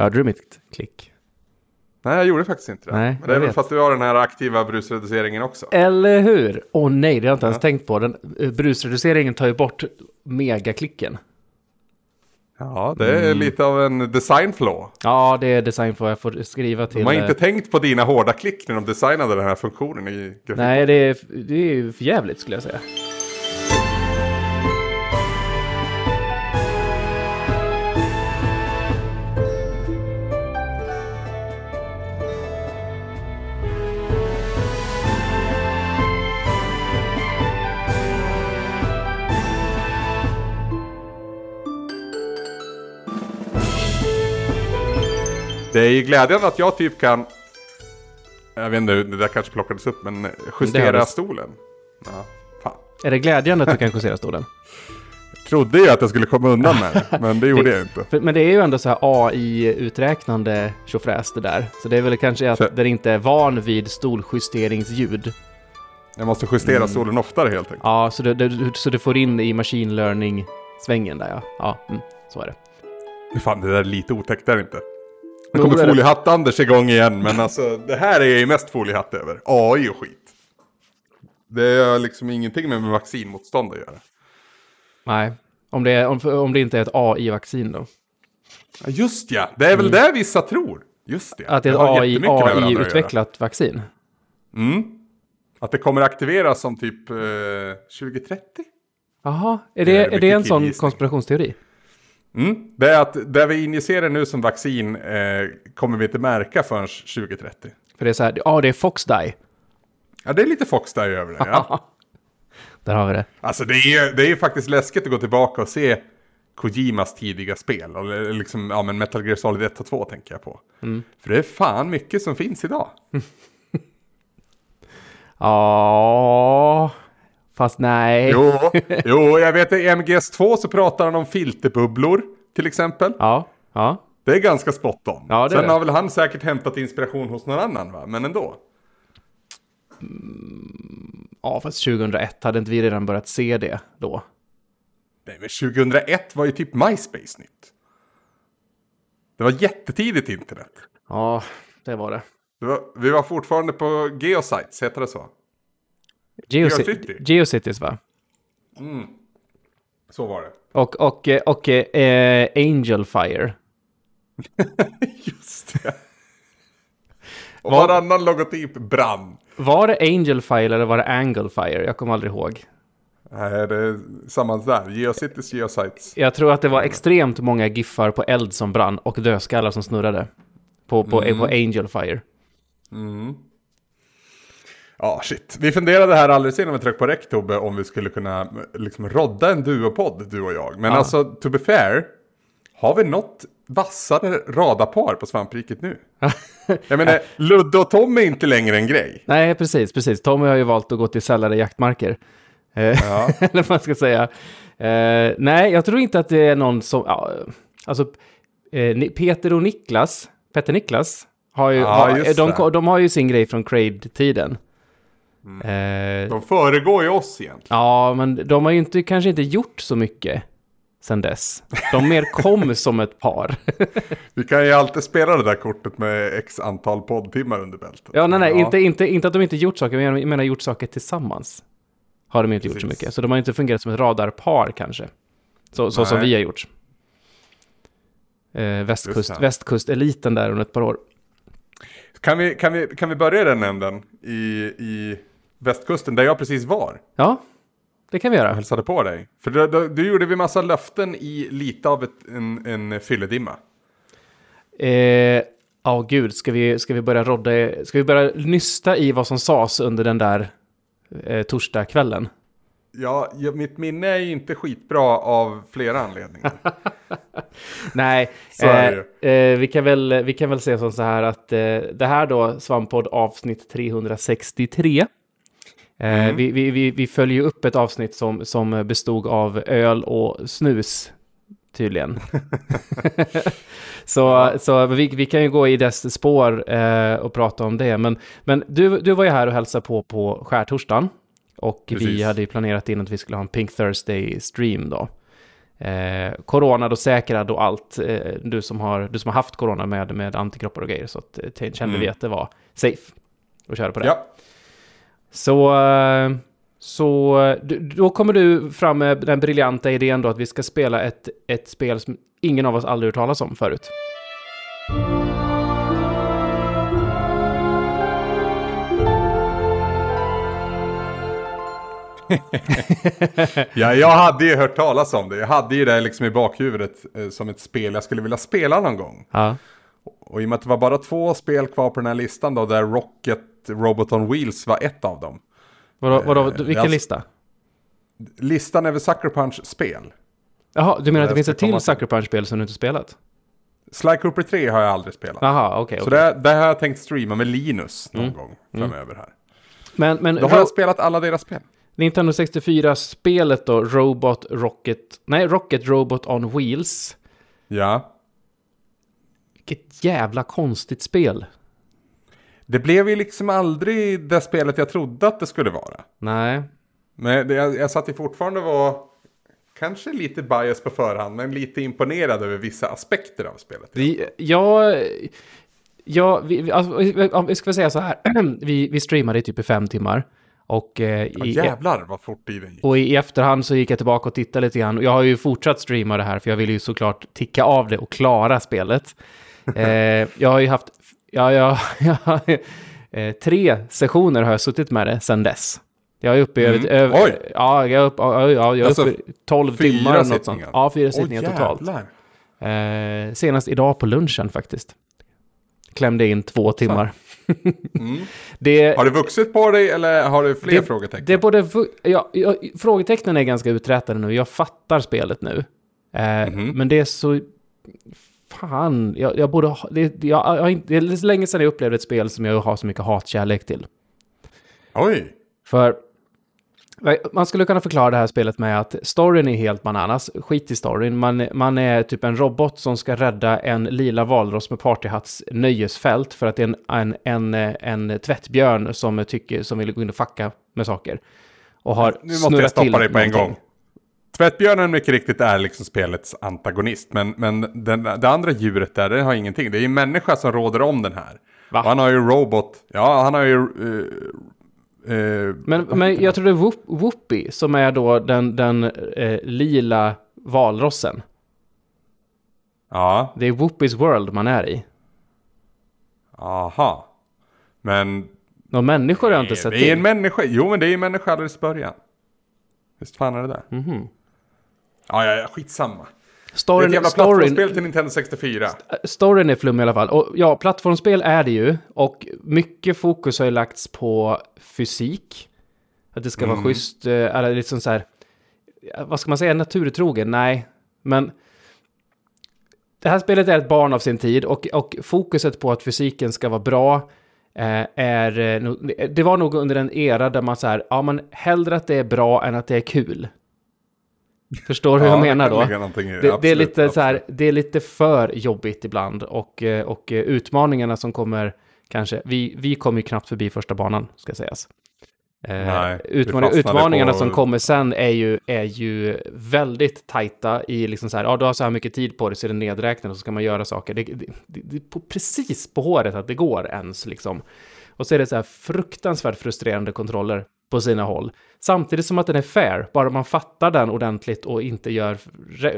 Hörde du mitt klick? Nej, jag gjorde faktiskt inte det. Nej, Men det är väl för att du har den här aktiva brusreduceringen också. Eller hur? Åh nej, det har jag inte ens tänkt på. Den, eh, brusreduceringen tar ju bort megaklicken. Ja, det är lite av en design flaw. Ja, det är design för jag får skriva till... De har eh, inte tänkt på dina hårda klick när de designade den här funktionen i grafik. Nej, det är, det är ju för jävligt skulle jag säga. Det är ju glädjande att jag typ kan... Jag vet inte, det där kanske plockades upp, men Det justera hördes. stolen. Ja, fan. Är det glädjande att du kan justera stolen? Jag trodde ju att jag skulle komma undan med det, men det gjorde jag inte. För, men det är ju ändå så här AI-uträknande tjofräs det där. Så det är väl kanske att Så- den inte är van vid stoljusteringsljud. Jag måste justera stolen oftare helt enkelt. Ja, så, det, det, så du får in i machine learning-svängen där ja. Ja, mm, så är det. Fan, det där är lite otäckt, är det inte? Nu kommer foliehatt-Anders igång igen, men alltså det här är ju mest foliehatt över. AI och skit. Det har liksom ingenting med vaccinmotstånd att göra. Nej, om det, är, om, om det inte är ett AI-vaccin då. Ja, just ja, det är väl det vissa tror. Just det. Mm. Att det är ett AI. AI-utvecklat vaccin. Mm. Att det kommer aktiveras som typ eh, 2030? Jaha, är Det det, är det en sån konspirationsteori? Mm. Det är att det vi injicerar nu som vaccin eh, kommer vi inte märka förrän 2030. För det är så här, ja det är Foxdie. Ja, det är lite Fox där över det. Ja. Där har vi det. Alltså det är, det är faktiskt läskigt att gå tillbaka och se Kojimas tidiga spel. Eller liksom, ja men Metal Gear Solid 1 och 2 tänker jag på. Mm. För det är fan mycket som finns idag. Ja, fast nej. Jo, jo jag vet i MGS2 så pratar han om filterbubblor till exempel. Ja, ja. Det är ganska spot on. Ja, Sen har väl han säkert hämtat inspiration hos någon annan va, men ändå. Ja, fast 2001 hade inte vi redan börjat se det då. Nej, men 2001 var ju typ MySpace nytt. Det var jättetidigt internet. Ja, det var det. Det var, vi var fortfarande på Geosites, heter det så? Geocity. Geocities va? Så var det. Och, och, och eh, Angel Fire. Just det. Och Vad- varannan logotyp brann. Var det Angel Fire eller var det Angle Fire? Jag kommer aldrig ihåg. Nej, det är samma där. Geocities, Geosites. Jag tror att det var extremt många giffar på eld som brann och dödskallar som snurrade. På, på, på Angel Fire. Ja, shit. Vi funderade här alldeles innan vi tryckte på rec, Tobbe, om vi skulle kunna liksom rodda en duopodd, du och jag. Men alltså, to be fair, har vi något vassare radarpar på svampriket nu? jag menar, Ludde och Tom är inte längre en grej. Nej, precis, precis. Tommy har ju valt att gå till sällade jaktmarker. Eh, Eller vad man ska säga. Eh, nej, jag tror inte att det är någon som... Ja, alltså, eh, Peter och Niklas, Petter Niklas, har ju, Ja, har, de, de har ju sin grej från Crade-tiden. Eh, De föregår ju oss egentligen. ja, men de har ju inte, kanske inte gjort så mycket sen dess. De mer kom som ett par. Vi kan ju alltid spela det där kortet med x antal poddtimmar under bältet. Ja, nej, nej, Inte, inte, inte att de inte gjort saker, men jag menar gjort saker tillsammans. Har de inte gjort så Precis. mycket. Så de har inte fungerat som ett radarpar kanske. Så, så som vi har gjort. Eh, västkust, västkusteliten där under ett par år. Kan, vi, kan, vi, kan vi börja i den änden? I, I västkusten, där jag precis var. Ja, det kan vi Jag göra. hälsade på dig. För då, då, då gjorde vi massa löften i lite av ett, en, en fylledimma. Eh, Ja, gud, ska vi, ska vi börja rodda, ska vi börja nysta i vad som sades under den där eh, torsdagskvällen? Ja, mitt minne är ju inte skitbra av flera anledningar. Nej, eh, eh, vi, kan väl, vi kan väl säga som så här att eh, det här då, Svamppodd avsnitt 363. Eh, vi, vi, vi, vi följer upp ett avsnitt som, som bestod av öl och snus, tydligen. så så vi, vi kan ju gå i dess spår eh, och prata om det. Men, men du, du var ju här och hälsade på på skärtorsdagen. Och vi Precis. hade ju planerat in att vi skulle ha en Pink Thursday-stream då. eh, coronad och säkrad och allt. Eh, du, som har, du som har haft corona med, med antikroppar och grejer. Så att, eh, kände Mm. vi att det var safe att köra på det. Ja, Så, eh, så eh, då kommer du fram med den briljanta idén då att vi ska spela ett, ett spel som ingen av oss aldrig hört talas om förut. ja, jag hade ju hört talas om det. Jag hade ju det liksom i bakhuvudet eh, som ett spel jag skulle vilja spela någon gång. Ja. Och i och med att det var bara två spel kvar på den här listan då, där Rocket Robot on Wheels var ett av dem. Vadå, vadå, Eh, vilken alltså- lista? Listan över Sucker Punch-spel. Jaha, du menar att det jag finns ett till. Sucker Punch-spel som du inte spelat? Sly Cooper 3 har jag aldrig spelat. Jaha, okej. Så okej. det, det har jag tänkt streama med Linus någon Mm. gång framöver här. Men, men Då har jag spelat alla deras spel. Nintendo 64-spelet då, Robot Rocket... Nej, Rocket Robot on Wheels. Ja. Vilket jävla konstigt spel. Det blev ju liksom aldrig det spelet jag trodde att det skulle vara. Nej. Men det, jag, jag satt ju fortfarande och var kanske lite bias på förhand, men lite imponerad över vissa aspekter av spelet. Vi, jag... Ja, vi, alltså, vi- vi ska väl säga så här. vi, vi streamade i typ i fem timmar. Och, eh, Ja, i, jävlar vad fort tiden gick. och i efterhand så gick jag tillbaka och tittade lite grann. Jag har ju fortsatt streama det här för jag vill ju såklart ticka av det och klara spelet. Eh, jag har ju haft... Ja, ja, ja, eh, tre sessioner har jag suttit med det sedan dess. Jag är uppe i Mm. över... Oj. Ja, jag är uppe, ja, ja, jag är Alltså, uppe i 12 fyra timmar. eller Något sånt. Ja, fyra sittningar totalt. jävlar. Eh, senast idag på lunchen faktiskt. Klämde in två timmar. Mm. Det, Har du vuxit på dig eller har du fler det, frågetecken? det är både, ja, ja, frågetecknen är ganska uträtade nu. Jag fattar spelet nu. Eh, Mhm. Men det är så... Fan, jag, jag borde ha... Det, jag, jag, det är länge sedan jag upplevde ett spel som jag har så mycket hatkärlek till. Oj. För man skulle kunna förklara det här spelet med att storyn är helt bananas. Skit i storyn. Man, man är typ en robot som ska rädda en lila valross med partyhatts nöjesfält för att det är en, en, en, en tvättbjörn som, tycker, som vill gå in och fucka med saker. Och har Nu måste jag stoppa dig på en någonting. gång. Tvättbjörnen mycket riktigt är liksom spelets antagonist. Men, men den, det andra djuret där, det har ingenting. Det är ju en människa som råder om den här. Va? Han har ju robot. Ja, han har ju... eh, eh, Men, men jag tror det är Whoop- Whoopi som är då den, den eh, lila valrossen. Ja, Det är Whoopis World man är i. aha. Men Några människor har jag inte sett det är en till. människa. Jo, men det är en människa alldeles i början. Visst fan är det där? Mhm. Ja, ja, ja, skitsamma. Det är ett Storyn, jävla storyn, plattformsspel till Nintendo 64. storyn är flum i alla fall. Och ja, plattformsspel är det ju. Och mycket fokus har ju lagts på fysik. Att det ska vara Mm. schysst, eh, eller liksom så här, vad ska man säga, naturtrogen? Nej, men det här spelet är ett barn av sin tid och, och fokuset på att fysiken ska vara bra eh, är, eh, det var nog under en era där man så här, ja men hellre att det är bra än att det är kul. Förstår du hur Ja, jag menar då? Det, det, är absolut, lite så här, det är lite för jobbigt ibland och, eh, och eh, utmaningarna som kommer kanske, vi, vi kommer ju knappt förbi första banan ska sägas. Eh, Nej, utmaning, utmaningarna på- som kommer sen är ju, är ju väldigt tajta i liksom så här, ja du har så här mycket tid på dig så är det nedräknat och så ska man göra saker. Det, det, det, det är på, precis på håret att det går ens liksom. Och så är det så här fruktansvärt frustrerande kontroller på sina håll. Samtidigt som att den är fair, bara man fattar den ordentligt och inte gör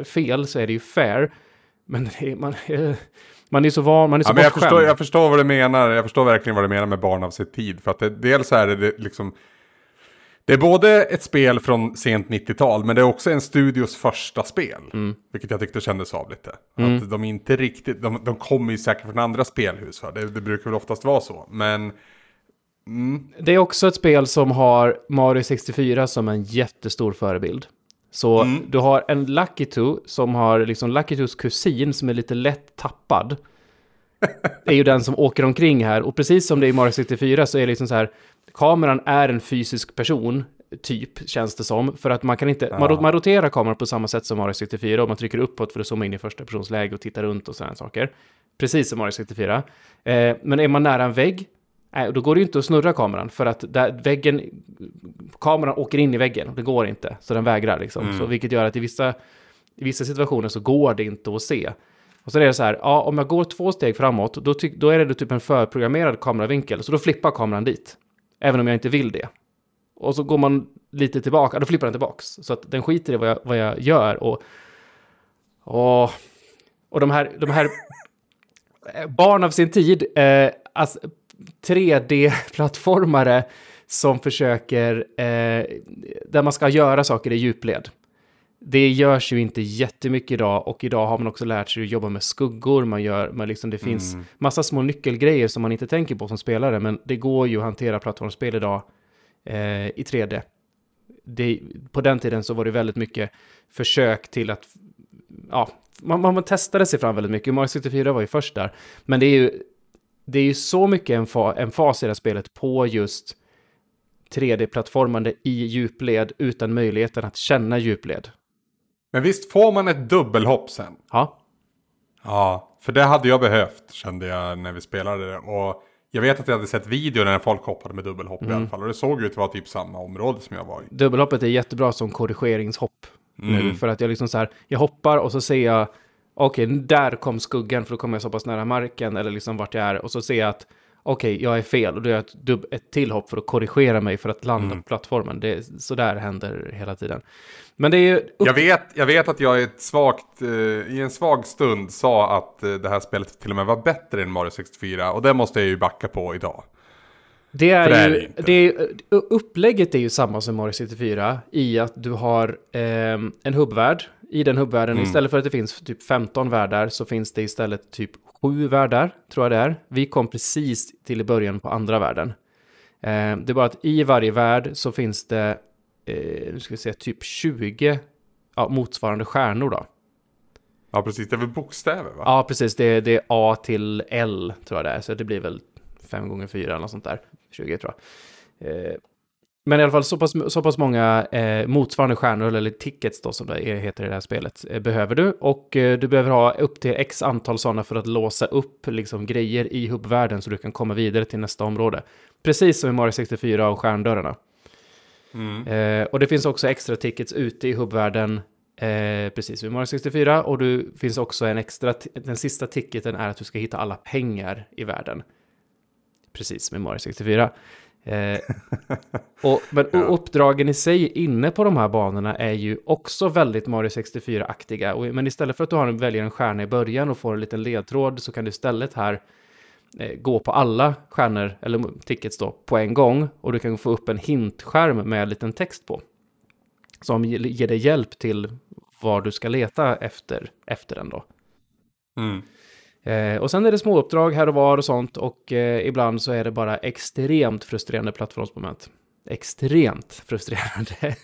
fel så är det ju fair. Men är, man, eh, man är så van, man är så Ja, men jag, förstår, jag förstår vad du menar. Jag förstår verkligen vad du menar med barn av sin tid. För att det, dels är det, liksom... Det är både ett spel från sent 90-tal, men det är också en studios första spel. Mm. Vilket jag tyckte kändes av lite. Att de inte riktigt, de, de kommer ju säkert från andra spelhus. Det, det brukar väl oftast vara så. Men Det är också ett spel som har Mario 64 som en jättestor förebild. Så Mm. du har en Lucky Two som har liksom Lucky Twos kusin som är lite lätt tappad. är ju den som åker omkring här. Och precis som det är i Mario 64 så är det liksom så här. Kameran är en fysisk person, typ, känns det som. För att man kan inte, Ja. man roterar kameran på samma sätt som Mario 64 och man trycker uppåt för att zooma in i första personsläge och titta runt och sådana saker. Precis som Mario 64. Eh, men är man nära en vägg, Nej, då går det ju inte att snurra kameran för att där väggen, kameran åker in i väggen och det går inte. Så den vägrar liksom. Så vilket gör att i vissa, I vissa situationer så går det inte att se. Och så är det så här, ja, om jag går två steg framåt, då, då är det typ en förprogrammerad kameravinkel, så då flippar kameran dit. Även om jag inte vill det. Och så går man lite tillbaka, då flippar den tillbaks. Så att den skiter i vad jag, vad jag gör. Och, och, och de här, de här barn av sin tid, eh, alltså 3D-plattformare som försöker, eh, där man ska göra saker i djupled. Det görs ju inte jättemycket idag och idag har man också lärt sig att jobba med skuggor. Man gör, man liksom, det finns mm. massa små nyckelgrejer som man inte tänker på som spelare, men det går ju att hantera plattformsspel idag eh, i 3D. Det, på den tiden så var det väldigt mycket försök till att, ja, man, man testade sig fram väldigt mycket. Mario 64 var ju först där, men det är ju, det är ju så mycket en, fa, en fas i det här spelet på just 3D-plattformande i djupled utan möjligheten att känna djupled. Men visst får man ett dubbelhopp sen? Ja. Ja, för det hade jag behövt kände jag när vi spelade det. Och jag vet att jag hade sett videor när folk hoppade med dubbelhopp mm. i alla fall. Och det såg ut att vara typ samma område som jag var i. Dubbelhoppet är jättebra som korrigeringshopp. Mm. Nu, för att jag liksom så här, jag hoppar och så ser jag, okej, okay, där kom skuggan för då kommer jag så pass nära marken eller liksom vart jag är. Och så ser jag att okej, okay, jag är fel och då gör jag ett, dubb, ett till hopp för att korrigera mig för att landa mm. på plattformen. Det, så där händer hela tiden. Men det är ju... Jag, vet, jag vet att jag svagt, uh, i en svag stund sa att uh, det här spelet till och med var bättre än Mario 64 och det måste jag ju backa på idag. Det är, det är ju, det, det är, upplägget är ju samma som Mario 64 i att du har eh, en hubbvärld. I den hubbvärlden, mm. istället för att det finns typ 15 världar så finns det istället typ sju världar, tror jag det är. Vi kom precis till i början på andra världen. Eh, det är bara att i varje värld så finns det, eh, nu ska vi se, typ 20 ja, motsvarande stjärnor då. Ja, precis. Det är väl bokstäver, va? Ja, precis. Det, det är A till L, tror jag det är. Så det blir väl 5 gånger 4 eller något sånt där. 20, tror jag. Eh, men i alla fall så pass, så pass många eh, motsvarande stjärnor, eller tickets då som det heter i det här spelet, eh, behöver du. Och eh, du behöver ha upp till x antal sådana för att låsa upp liksom, grejer i hubbvärlden så du kan komma vidare till nästa område. Precis som i Mario 64 och stjärndörrarna. Mm. Eh, och det finns också extra tickets ute i hubbvärlden, eh, precis som i Mario 64. Och det finns också en extra, den sista ticketen är att du ska hitta alla pengar i världen. Precis som i Mario 64. Eh, och, men ja. uppdragen i sig inne på de här banorna är ju också väldigt Mario 64-aktiga. Men istället för att du har en, väljer en stjärna i början och får en liten ledtråd så kan du istället här eh, gå på alla stjärnor, eller tickets då, på en gång. Och du kan få upp en hintskärm med en liten text på. Som ger dig hjälp till var du ska leta efter, efter den då. Mm. Eh, och sen är det småuppdrag här och var och sånt och eh, ibland så är det bara extremt frustrerande plattformsmoment. Extremt frustrerande.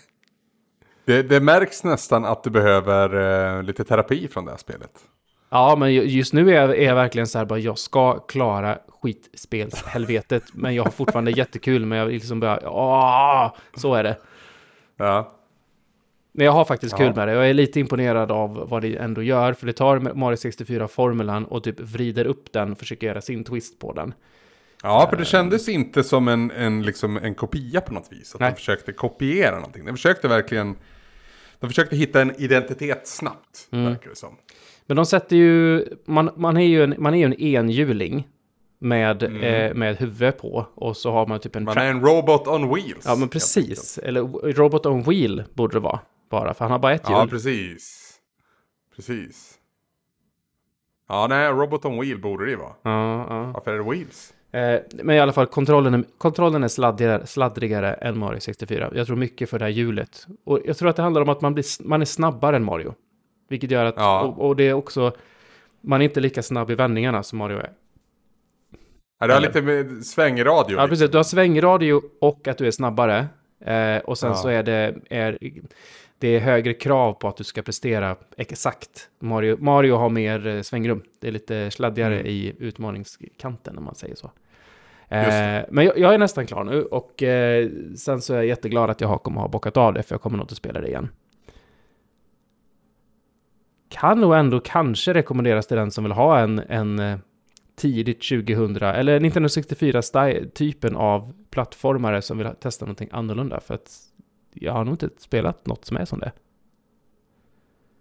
Det, det märks nästan att du behöver eh, lite terapi från det här spelet. Ja, men just nu är jag, är jag verkligen så här bara, jag ska klara skitspelshelvetet, men jag har fortfarande jättekul, men jag liksom bara, åh, så är det. Ja. Men jag har faktiskt kul med det. Jag är lite imponerad av vad det ändå gör. För det tar Mario 64-formulan och typ vrider upp den och försöker göra sin twist på den. Ja, för det kändes inte som en, en, liksom en kopia på något vis. Att Nej. de försökte kopiera någonting. De försökte verkligen... De försökte hitta en identitet snabbt, mm. verkar det som. Men de sätter ju... Man, man är ju en, man är ju en enhjuling med, mm. eh, med huvud på. Och så har man typ en... Man är en robot on wheels. Ja, men precis. Eller robot on wheel borde det vara bara, för han har bara ett hjul. Ja, precis. Precis. Ja, nej, Robot on Wheel borde det ju vara. Ja, ja. Varför är det Wheels? Eh, men i alla fall, kontrollen är, kontrollen är sladdrigare, sladdrigare än Mario 64. Jag tror mycket för det här hjulet. Och jag tror att det handlar om att man, blir, man är snabbare än Mario. Vilket gör att, ja. och, och, det är också, man är inte lika snabb i vändningarna som Mario är. Ja, du har lite med svängradio. Ja, precis. Du har svängradio och att du är snabbare. Eh, och sen ja. så är det, är, det är högre krav på att du ska prestera exakt. Mario, Mario har mer eh, svängrum. Det är lite sladdigare mm. i utmaningskanten om man säger så. Eh, men jag, jag, är nästan klar nu och eh, sen så är jag jätteglad att jag har, kommer ha bockat av det för jag kommer nog inte spela det igen. Kan nog ändå kanske rekommenderas till den som vill ha en, en eh, tidigt 2000 eller 1964-typen av plattformare som vill testa någonting annorlunda för att jag har nog inte spelat något som är som det.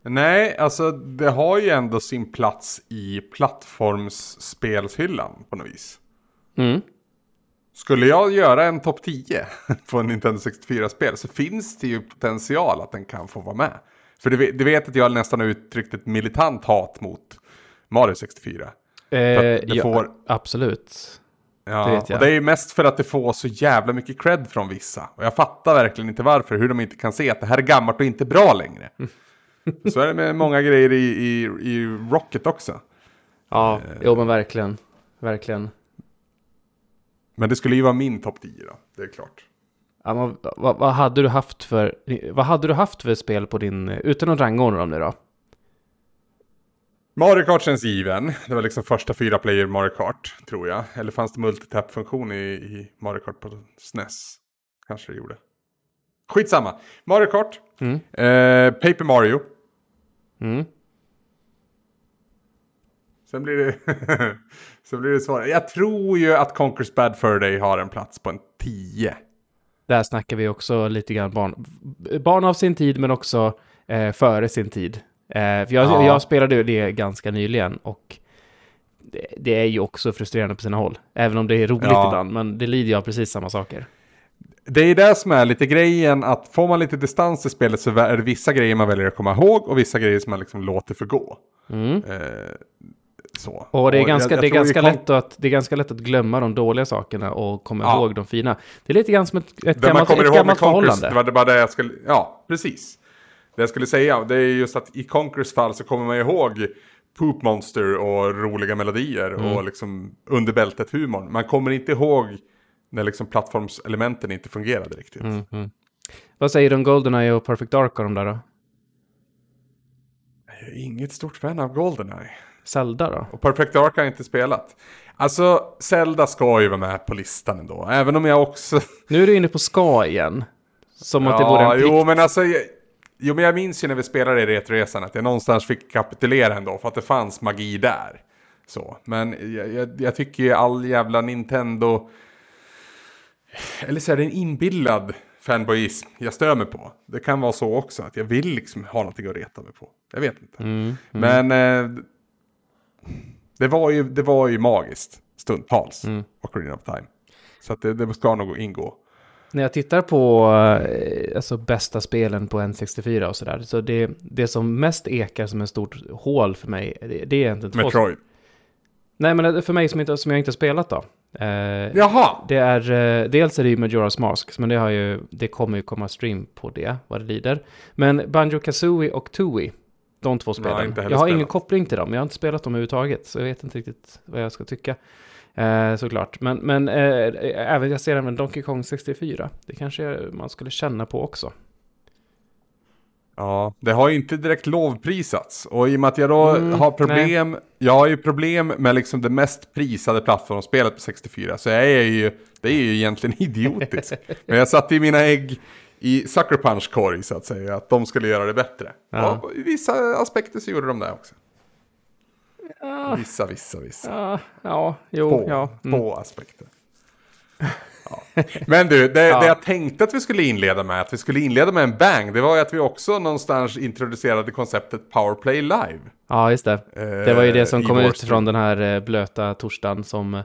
Nej, alltså det har ju ändå sin plats i plattformsspelshyllan på något vis. Mm. Skulle jag göra en topp 10 på en Nintendo 64-spel så finns det ju potential att den kan få vara med. För du vet, du vet att jag nästan har uttryckt ett militant hat mot Mario 64. Eh, ja, får- absolut. Ja, Det och det är ju mest för att det får så jävla mycket cred från vissa. Och jag fattar verkligen inte varför, hur de inte kan se att det här är gammalt och inte bra längre. så är det med många grejer i, i, i Rocket också. Ja, Eh. jo men verkligen. Verkligen. Men det skulle ju vara min topp 10 då, det är klart. Ja, men, vad, vad, hade du haft för, vad hade du haft för spel på din, utan att rangordna dem nu då? Mario Kart känns given. Det var liksom första fyra player Mario Kart, tror jag. Eller fanns det multitap-funktion i, i Mario Kart på SNES? Kanske det gjorde. Skitsamma. Mario Kart. Mm. Eh, Paper Mario. Mm. Sen blir det, sen blir det svårare. Jag tror ju att Conquer's Bad Fur Day har en plats på en 10. Där snackar vi också lite grann barn, barn av sin tid men också eh, före sin tid. Eh, för jag, Ja. jag spelade ju det ganska nyligen och det, det är ju också frustrerande på sina håll. Även om det är roligt Ja. ibland, men det lider jag av precis samma saker. Det är det som är lite grejen, att får man lite distans i spelet så är det vissa grejer man väljer att komma ihåg och vissa grejer som man liksom låter förgå. Mm. Eh, så. Och det är jag- ganska, jag det är ju ganska Con- lätt att, det är ganska lätt att glömma de dåliga sakerna och komma Ja. ihåg de fina. Det är lite grann som ett, ett gammalt, kommer ett gammalt förhållande. det var det bara det jag skulle, ja precis. Det jag skulle säga, det är just att i Conquers fall så kommer man ihåg Poop Monster och roliga melodier Mm. och liksom under bältet humorn. Man kommer inte ihåg när liksom plattformselementen inte fungerade riktigt. Mm, mm. Vad säger du om Goldeneye och Perfect Dark och de där då? Jag är inget stort fan av Goldeneye. Zelda då? Och Perfect Dark har jag inte spelat. Alltså, Zelda ska ju vara med på listan ändå. Även om jag också... Nu är du inne på ska igen. Som att det vore en plikt. jo men alltså... Jag, jo men jag minns ju när vi spelade i Retroresan att jag någonstans fick kapitulera ändå för att det fanns magi där. Så, men jag, jag, jag tycker ju all jävla Nintendo... Eller så är det en inbillad fanboyism jag stör mig på. Det kan vara så också, att jag vill liksom ha någonting att reta mig på. Jag vet inte. Mm, Men eh, det, var ju, det var ju magiskt stundtals. Mm. Ocarina of Time. Så att det, det ska nog ingå. När jag tittar på eh, alltså, bästa spelen på N64 och sådär, så det, det som mest ekar som ett stort hål för mig, det, det är egentligen två... Metroid. Nej, men för mig som, inte, som jag inte har spelat då. Eh, Jaha! Det är, eh, dels är det ju Majora's Mask, men det, har ju, det kommer ju komma stream på det, vad det lider. Men Banjo Kazooie och Tooie, de två spelen. inte heller jag har ingen koppling till dem, jag har inte spelat dem överhuvudtaget, så jag vet inte riktigt vad jag ska tycka. Eh, såklart, men, men eh, även jag ser även Donkey Kong 64, det kanske man skulle känna på också. Ja, det har ju inte direkt lovprisats. Och i och med att jag då Mm, har problem, jag har ju problem med liksom det mest prisade plattformsspelet på 64. Så jag är ju, det är ju egentligen idiotiskt. Men jag satte i mina ägg i Sucker Punch korg så att säga, att de skulle göra det bättre. Ja. Och i vissa aspekter så gjorde de det också. Ja, Vissa, vissa, vissa. ja, ja jo, Få, ja. Mm. få aspekter. Ja. Men du, det, Ja. det jag tänkte att vi skulle inleda med, att vi skulle inleda med en bang, det var ju att vi också någonstans introducerade konceptet Powerplay Live. Ja, just det. Det var ju det som Eh, i kom ut från den här eh, blöta torsdagen som eh,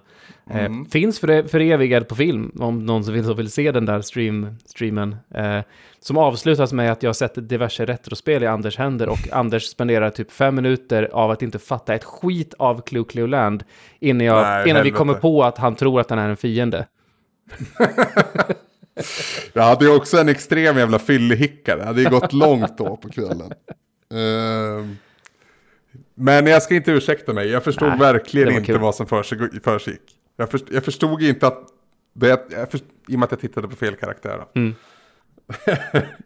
Mm. finns för, förevigad på film, om någon som vill, som vill se den där stream, streamen. Som avslutas med att jag sätter diverse retrospel i Anders händer och Anders spenderar typ fem minuter av att inte fatta ett skit av Clue Clue Land innan, jag, Nej, innan vi kommer på att han tror att han är en fiende. Jag hade ju också en extrem jävla fyllehicka, det hade ju gått långt då på kvällen. Ehm, men jag ska inte ursäkta mig, jag förstod Nej, verkligen inte kul. vad som försig- försiggick. Jag, först, jag förstod inte att, det, jag först, i och med att jag tittade på fel karaktär. Mm.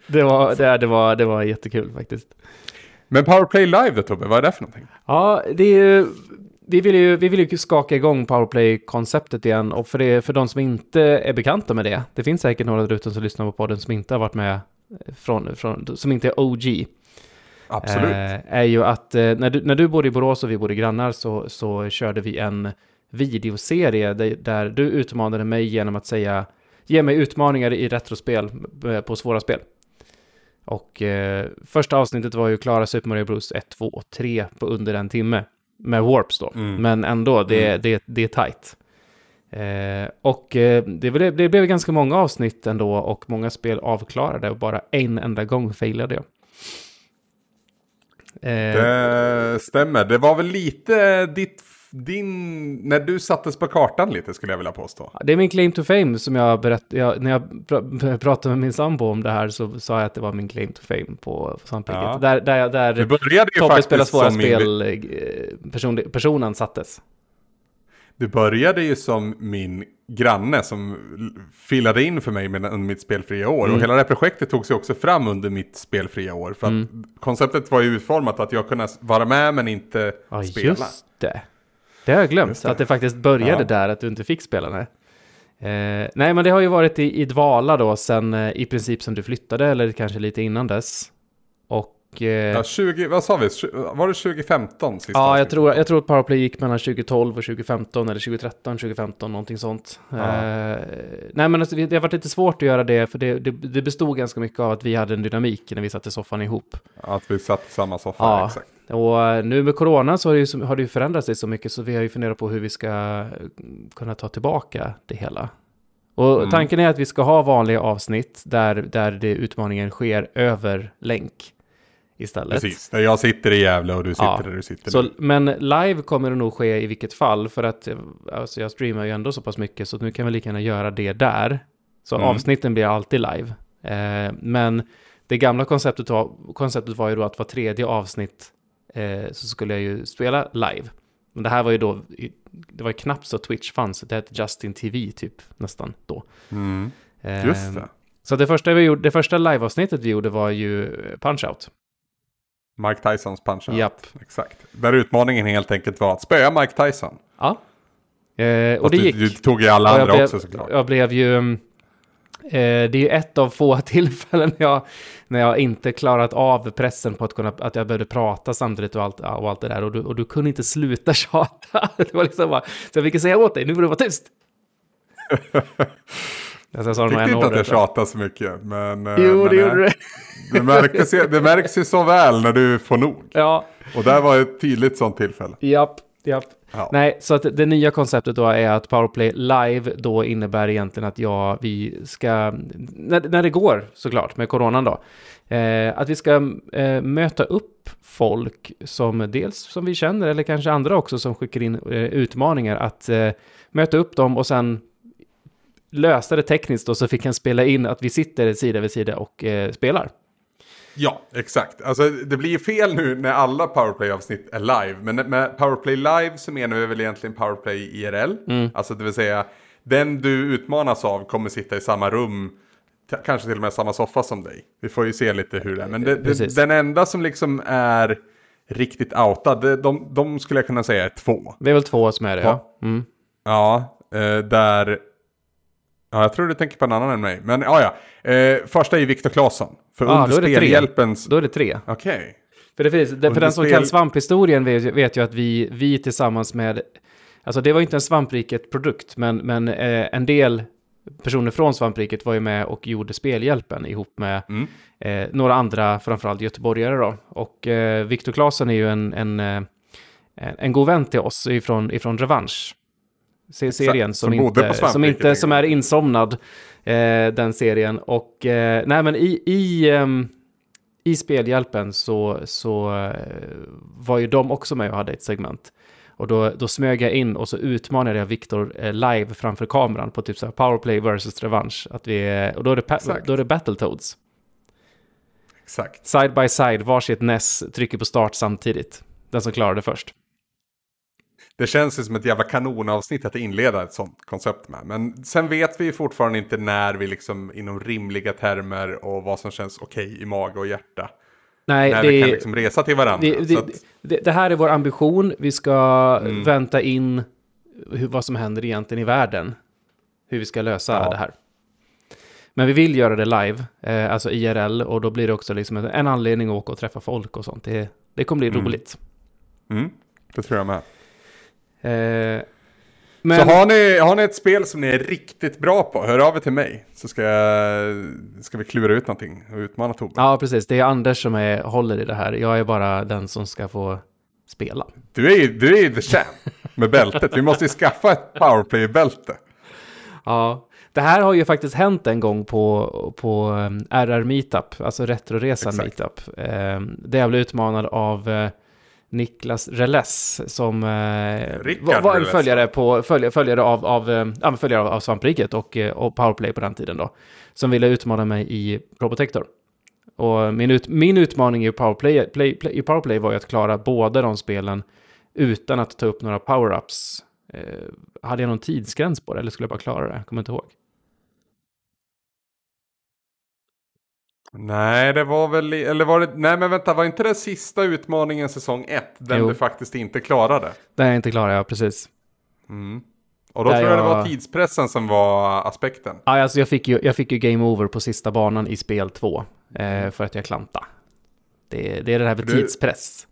Det var, det, det, var, det var jättekul faktiskt. Men Powerplay Live då Tobbe, vad är det för någonting? Ja, det är ju... Vi vill, ju, vi vill ju skaka igång Powerplay-konceptet igen och för, det, för de som inte är bekanta med det, det finns säkert några där ute som lyssnar på podden som inte har varit med, från, från, som inte är OG, Absolut. eh, är ju att eh, när, du, när du bodde i Borås och vi bodde grannar så, så körde vi en videoserie där, där du utmanade mig genom att säga ge mig utmaningar i retrospel eh, på svåra spel. Och eh, första avsnittet var ju klara Super Mario Bros 1, 2 och 3 på under en timme. Med warps då, Mm. men ändå, det, Mm. det, det är tight. Eh, och eh, det, blev- det blev ganska många avsnitt ändå och många spel avklarade och bara en enda gång failade jag. Eh, Det stämmer. Det var väl lite ditt, din, när du sattes på kartan lite skulle jag vilja påstå. Det är min claim to fame som jag berättade, när jag pr- pratade med min sambo om det här så sa jag att det var min claim to fame på Svampriket. Ja. Där, där, där Du började ju Tobbe spelar svåra som min, spel, eh, person, personen sattes. Du började ju som min granne som fillade in för mig med, under mitt spelfria år. Mm. Och hela det här projektet tog sig också fram under mitt spelfria år. För att Mm. konceptet var ju utformat att jag kunde vara med men inte Ja, spela. just det. Det har jag glömt, att det faktiskt började Ja. där, att du inte fick spela. Nej. Eh, nej, men det har ju varit i, i dvala då, sen eh, i princip sen du flyttade, eller kanske lite innan dess. Och... Eh, Ja, 20, vad sa vi? Var det 2015 sista Ja, jag tror, jag tror att Powerplay gick mellan 2012 och 2015, eller 2013, 2015, någonting sånt. Ja. Eh, nej, men alltså, det har varit lite svårt att göra det, för det, det, det bestod ganska mycket av att vi hade en dynamik när vi satt i soffan ihop. Att vi satt i samma soffa, Ja. exakt. Och eh, nu med corona så har det, ju, har det ju förändrats sig så mycket, så vi har ju funderat på hur vi ska eh, kunna ta tillbaka det hela. Och Mm. tanken är att vi ska ha vanliga avsnitt där, där det, utmaningen sker över länk istället. Precis, där jag sitter i Gävle och du sitter Ja. där du sitter Så, nu. men live kommer det nog ske i vilket fall, för att alltså, jag streamar ju ändå så pass mycket, så nu kan vi lika gärna göra det där. Så Mm. avsnitten blir alltid live. Eh, men det gamla konceptet var, konceptet var ju då att var tredje avsnitt eh, så skulle jag ju spela live. Men det här var ju då, det var ju knappt så Twitch fanns, det hette Justin TV typ nästan då. Mm. Eh, Just det. Så det första, vi gjorde, det första liveavsnittet vi gjorde var ju Punch-Out. Mike Tysons punch out. Japp. Exakt. Där utmaningen helt enkelt var att spöa Mike Tyson. Ja. Eh, och det du, gick. du tog ju alla andra blev, också såklart. Jag blev ju... Eh, det är ju ett av få tillfällen när jag, när jag inte klarat av pressen på att, kunna, att jag behövde prata samtidigt och allt, och allt det där. Och du, och du kunde inte sluta tjata. Det var liksom bara, så jag fick säga åt dig, nu får du vara tyst. Alltså, jag sa Tyckte inte att jag tjatade så mycket. Men, eh, Jo, men, det gjorde du. det, märks, ju- det märks ju så väl när du får nog. Ja, Och där var ett tydligt sånt tillfälle. japp, japp. Ja. Nej, så att det nya konceptet då är att Powerplay live då innebär egentligen att jag, vi ska, när, när det går såklart med coronan då, eh, att vi ska eh, möta upp folk som dels som vi känner eller kanske andra också som skickar in eh, utmaningar att eh, möta upp dem och sen lösa det tekniskt och så fick han spela in att vi sitter sida vid sida och eh, spelar. Ja, exakt. Alltså det blir fel nu när alla Powerplay-avsnitt är live. Men med Powerplay live så menar vi väl egentligen Powerplay IRL. Mm. Alltså det vill säga, den du utmanas av kommer sitta i samma rum. Kanske till och med samma soffa som dig. Vi får ju se lite hur det är. Men det, det, den enda som liksom är riktigt outad, det- de, de skulle jag kunna säga är två. Det är väl två som är det, ja. Mm. Ja, eh, där... Ja, jag tror du tänker på en annan än mig. Men ja, ja. Eh, första är Viktor Claesson. För Ah, under spelhjälpens... Då är det tre. Okej. För, det finns, det, för den som spel- kan svamphistorien vet, vet ju att vi, vi tillsammans med, alltså det var ju inte en svampriket-produkt, men, men eh, en del personer från svampriket var ju med och gjorde spelhjälpen ihop med Mm. eh, några andra, framförallt göteborgare då. Och eh, Viktor Claesson är ju en, en, eh, en, en god vän till oss ifrån, ifrån Revansch. Se- Serien som, som inte, som, inte, som är insomnad, eh, den serien. Och eh, nej men i, i, ehm, i spelhjälpen så, så eh, var ju de också med och hade ett segment. Och då, då smög jag in och så utmanade jag Viktor eh, live framför kameran på typ så här Powerplay versus Revansch. Att vi, eh, och då är, det Exakt. då är det Battletoads. Exakt. Side by side, varsitt NES trycker på start samtidigt. Den som klarar det först. Det känns ju som ett jävla kanonavsnitt att inleda ett sånt koncept med. Men sen vet vi fortfarande inte när vi liksom inom rimliga termer och vad som känns okej i mage och hjärta. Nej, när det, vi kan liksom resa till varandra. det, det, att, det, det här är vår ambition. Vi ska Mm. vänta in hur, vad som händer egentligen i världen. Hur vi ska lösa Ja. det här. Men vi vill göra det live, eh, alltså IRL, och då blir det också liksom en, en anledning att åka och träffa folk och sånt. Det, det kommer bli Mm. roligt. mm, det tror jag med. Eh, Men, Så har ni, har ni ett spel som ni är riktigt bra på, hör av er till mig. Så ska, jag, ska vi klura ut någonting och utmana Tobbe. ja, precis. Det är Anders som är, håller i det här. Jag är bara den som ska få spela. Du är ju du är ju the champ med bältet. Vi måste ju skaffa ett powerplay-bälte. Ja, det här har ju faktiskt hänt en gång på, på RR Meetup, alltså Retroresan Exakt. Meetup. Um, där jag blev utmanad av eh, Niklas Reles som uh, Rickard var, en Reles, följare, på, följ, följare av, av, eh, men följare av, av Svampriket och, eh, och Powerplay på den tiden då. Som ville utmana mig i Probotector. Och min, ut, min utmaning i Powerplay, play, play, i Powerplay var ju att klara båda de spelen utan att ta upp några power-ups. Eh, hade jag någon tidsgräns på det eller skulle jag bara klara det? Jag kommer inte ihåg. Nej, det var väl, eller var det, nej men vänta, var inte det sista utmaningen säsong 1? Den Jo. du faktiskt inte klarade? Det är jag inte klar, ja precis. Mm. Och då Där tror jag det var jag- tidspressen som var aspekten. Ja, alltså jag, fick ju, jag fick ju game over på sista banan i spel 2 eh, för att jag klantade. Det, det är det här med Du- tidspress.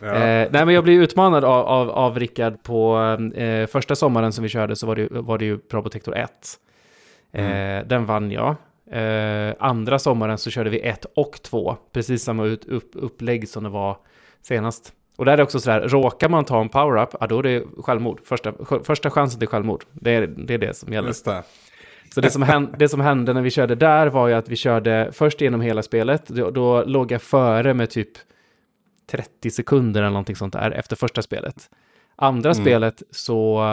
Ja. Eh, nej, men jag blev utmanad av, av, av Rickard på eh, första sommaren som vi körde så var det, var det ju Probotector 1. Eh, Den vann jag. Eh, andra sommaren så körde vi 1 och 2, precis samma ut, upp, upplägg som det var senast. Och där är det också så här, råkar man ta en power-up, ja då är det självmord. Första, första chansen till självmord. Det är, det är det som gäller. Det. Så det som, hände, det som hände när vi körde där var ju att vi körde först igenom hela spelet. Då, då låg jag före med typ 30 sekunder eller någonting sånt där efter första spelet. Andra spelet så,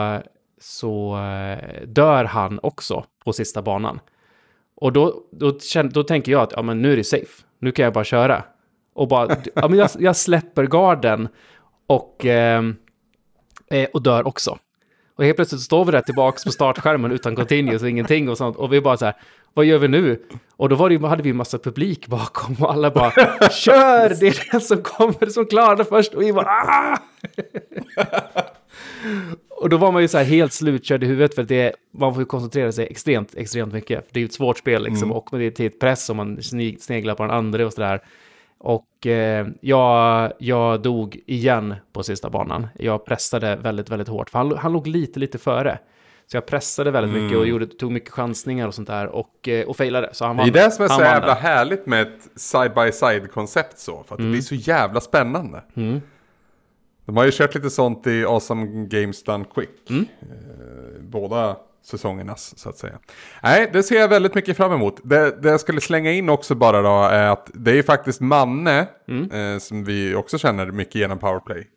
så eh, dör han också på sista banan. Och då, då, känner, då tänker jag att ja, men nu är det safe. Nu kan jag bara köra. Och bara, ja, men jag, jag släpper garden och, ehm, eh, och dör också. Och helt plötsligt står vi där tillbaka på startskärmen utan continuous och ingenting och sånt. Och vi bara så här, vad gör vi nu? Och då var det, hade vi en massa publik bakom och alla bara, kör! Det är den som kommer som klarar det först. Och vi bara, ah! Och då var man ju så här helt slutkörd i huvudet för det, man får ju koncentrera sig extremt, extremt mycket. Det är ju ett svårt spel liksom och det är tidspress och man sne- sneglar på den andra och sådär. Och eh, jag, jag dog igen på sista banan. Jag pressade väldigt, väldigt hårt. För han, han låg lite, lite före. Så jag pressade väldigt mycket och gjorde, tog mycket chansningar och sånt där. Och, eh, och failade. Så han Det vann. är det som är så jävla härligt med ett side-by-side-koncept så. För att det blir så jävla spännande. Mm. De har ju kört lite sånt i Awesome Games Done Quick. Mm. Eh, båda säsongernas så att säga. Nej, det ser jag väldigt mycket fram emot. Det, det jag skulle slänga in också bara då är att det är faktiskt Manne Mm. eh, som vi också känner mycket genom Powerplay.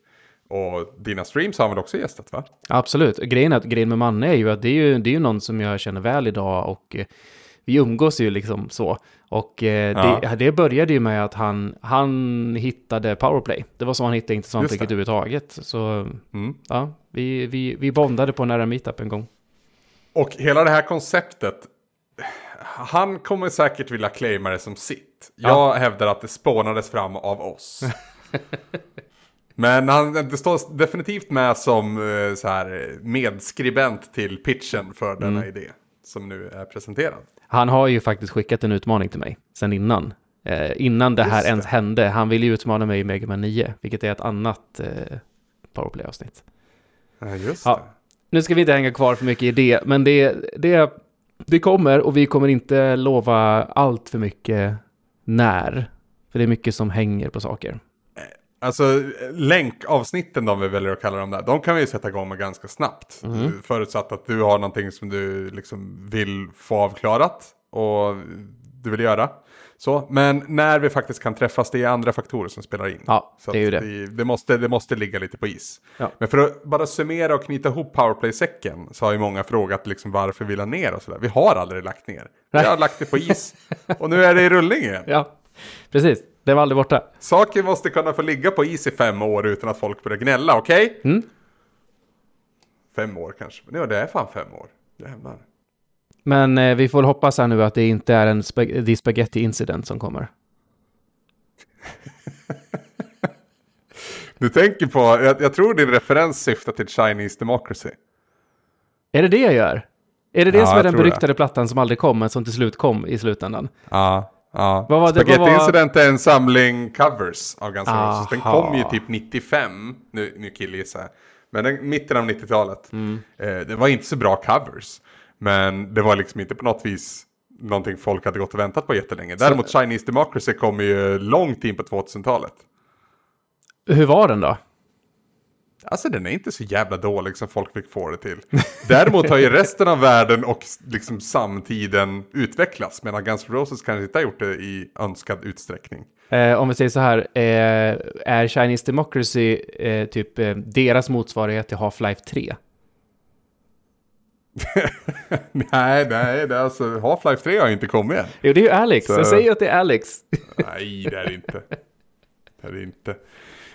Och dina streams har väl också gästat va? Absolut. Grejen, är att, grejen med Manne är ju att det är ju, det är ju någon som jag känner väl idag och eh, vi umgås ju liksom så. Och eh, Ja. det, det började ju med att han, han hittade Powerplay. Det var så han hittade svampriket det. överhuvudtaget. Så Mm. ja, vi, vi, vi bondade på nära meetup en gång. Och hela det här konceptet. Han kommer säkert vilja claima det som sitt. Jag Ja. hävdar att det spånades fram av oss. Men han det står definitivt med som eh, så här, medskribent till pitchen för denna Mm. idé. Som nu är presenterad. Han har ju faktiskt skickat en utmaning till mig sen innan. Eh, innan det här Just det. ens hände. Han ville ju utmana mig i Mega Man 9, vilket är ett annat eh, Powerplay-avsnitt. Just Ja. Nu ska vi inte hänga kvar för mycket i det, men det, det, det kommer och vi kommer inte lova allt för mycket när. För det är mycket som hänger på saker. Alltså länkavsnitten de vi väljer att kalla dem där, de kan vi ju sätta igång med ganska snabbt. Mhm. Förutsatt att du har någonting som du liksom vill få avklarat och du vill göra. Så, men när vi faktiskt kan träffas, det är andra faktorer som spelar in. Ja, Så det är ju det. Vi, det, måste, det måste ligga lite på is. Ja. Men för att bara summera och knyta ihop Powerplay-säcken så har ju många frågat liksom varför vi la ner och sådär. Vi har aldrig lagt ner. Vi har lagt det på is och nu är det i rullning igen. Ja, precis. Det var aldrig borta. Saker måste kunna få ligga på is i fem år utan att folk börjar gnälla, okej? Mm. Fem år kanske. Ja, det är fan fem år. Jävlar. Men eh, vi får hoppas här nu att det inte är en spa- The Spaghetti Incident som kommer. Du tänker på, jag, jag tror din referens syftar till Chinese Democracy. Är det det jag gör? Är det det Ja, som är den tror det. beryktade plattan som aldrig kom, men som till slut kom i slutändan? Ja. Ja. Vad var det- Spaghetti var- Incident är en samling covers av Guns N' Roses. Den kom ju typ 95, nu, nu killgissar jag. Men den, mitten av 90-talet. Mm. Eh, det var inte så bra covers. Men det var liksom inte på något vis någonting folk hade gått och väntat på jättelänge. Däremot Chinese Democracy kom ju långt in på 2000-talet. Hur var den då? Alltså den är inte så jävla dålig som folk fick få det till. Däremot har ju resten av världen och liksom samtiden utvecklats. Medan Guns N' Roses kanske inte har gjort det i önskad utsträckning. Eh, om vi säger så här, eh, är Chinese Democracy eh, typ eh, deras motsvarighet till Half-Life 3? nej, nej, det är alltså Half-Life 3 har ju inte kommit än. Jo, det är ju Alex. Så- Jag säger att det är Alex. Nej, det är det inte. Det är det inte.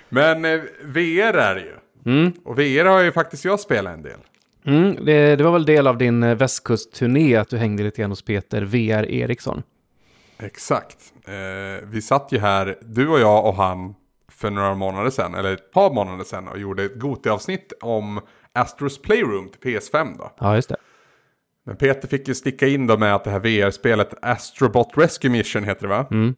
Men eh, VR är det ju. Mm. Och VR har ju faktiskt jag spelat en del. Mm, det, det var väl del av din eh, västkustturné att du hängde lite grann hos Peter VR Eriksson. Exakt. Eh, vi satt ju här, du och jag och han, för några månader sedan, eller ett par månader sedan, och gjorde ett Goti-avsnitt om Astros Playroom till PS5 då. Ja, just det. Men Peter fick ju sticka in då med att det här VR-spelet Astrobot Rescue Mission heter det va? Mm.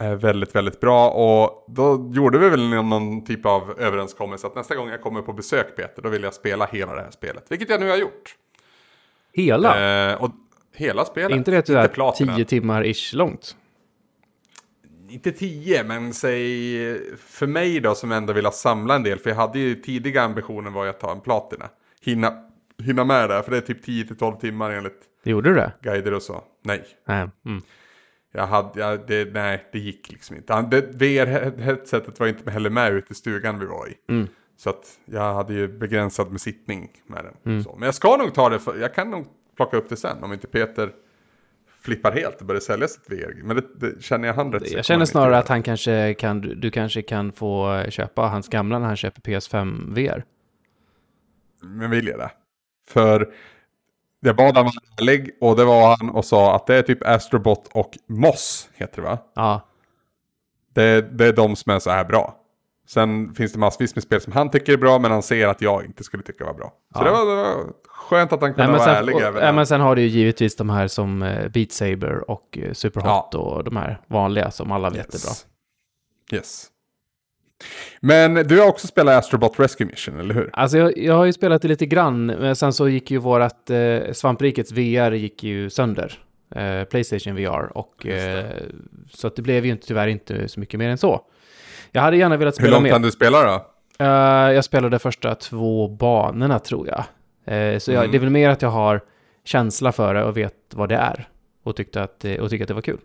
Väldigt, väldigt bra och då gjorde vi väl någon, typ av överenskommelse att nästa gång jag kommer på besök Peter, då vill jag spela hela det här spelet. Vilket jag nu har gjort. Hela? Eh, och hela spelet. Är inte det platina. 10 timmar ish långt? Inte tio, men säg för mig då som ändå vill ha samla en del. För jag hade ju tidiga ambitionen var ju att ta en platina. Hinna, hinna med det, för det är typ 10-12 timmar enligt Gjorde du det? guider och så. Nej, Nej. Mm. Jag hade, jag, det, nej, det gick liksom inte. VR-headsetet var inte heller med ute i stugan vi var i. Mm. Så att jag hade ju begränsad med sittning med den. Mm. Så. Men jag ska nog ta det, för, jag kan nog plocka upp det sen om inte Peter flippar helt och börjar sälja sitt VR. Men det, det känner jag han rätt Jag känner snarare att han kanske kan, du, du kanske kan få köpa hans gamla när han köper PS5 VR. Men vill jag det? För jag bad han vara ärlig och det var han och sa att det är typ Astrobot och Moss heter det va? Ja, Det, det är de som är så här bra. Sen finns det massvis med spel som han tycker är bra men han ser att jag inte skulle tycka var bra. Så Ja. det, var, det var skönt att han kunde Nej, men, vara sen, ärlig och, även ja, men sen har du ju givetvis de här som eh, Beat Saber och eh, Superhot och de här vanliga som alla vet är bra. yes. Men du har också spelat Astrobot Rescue Mission, eller hur? Alltså jag, jag har ju spelat det lite grann, men sen så gick ju vårat eh, Svamprikets VR gick ju sönder. Eh, Playstation VR och eh, så att det blev ju inte, tyvärr inte så mycket mer än så. Jag hade gärna velat Hur spela långt mer. kan du spela då? Eh, jag spelade första två banorna tror jag. Eh, så jag, Mm. det är väl mer att jag har känsla för det och vet vad det är. Och, tyckte att, eh, och tyckte att det var kul.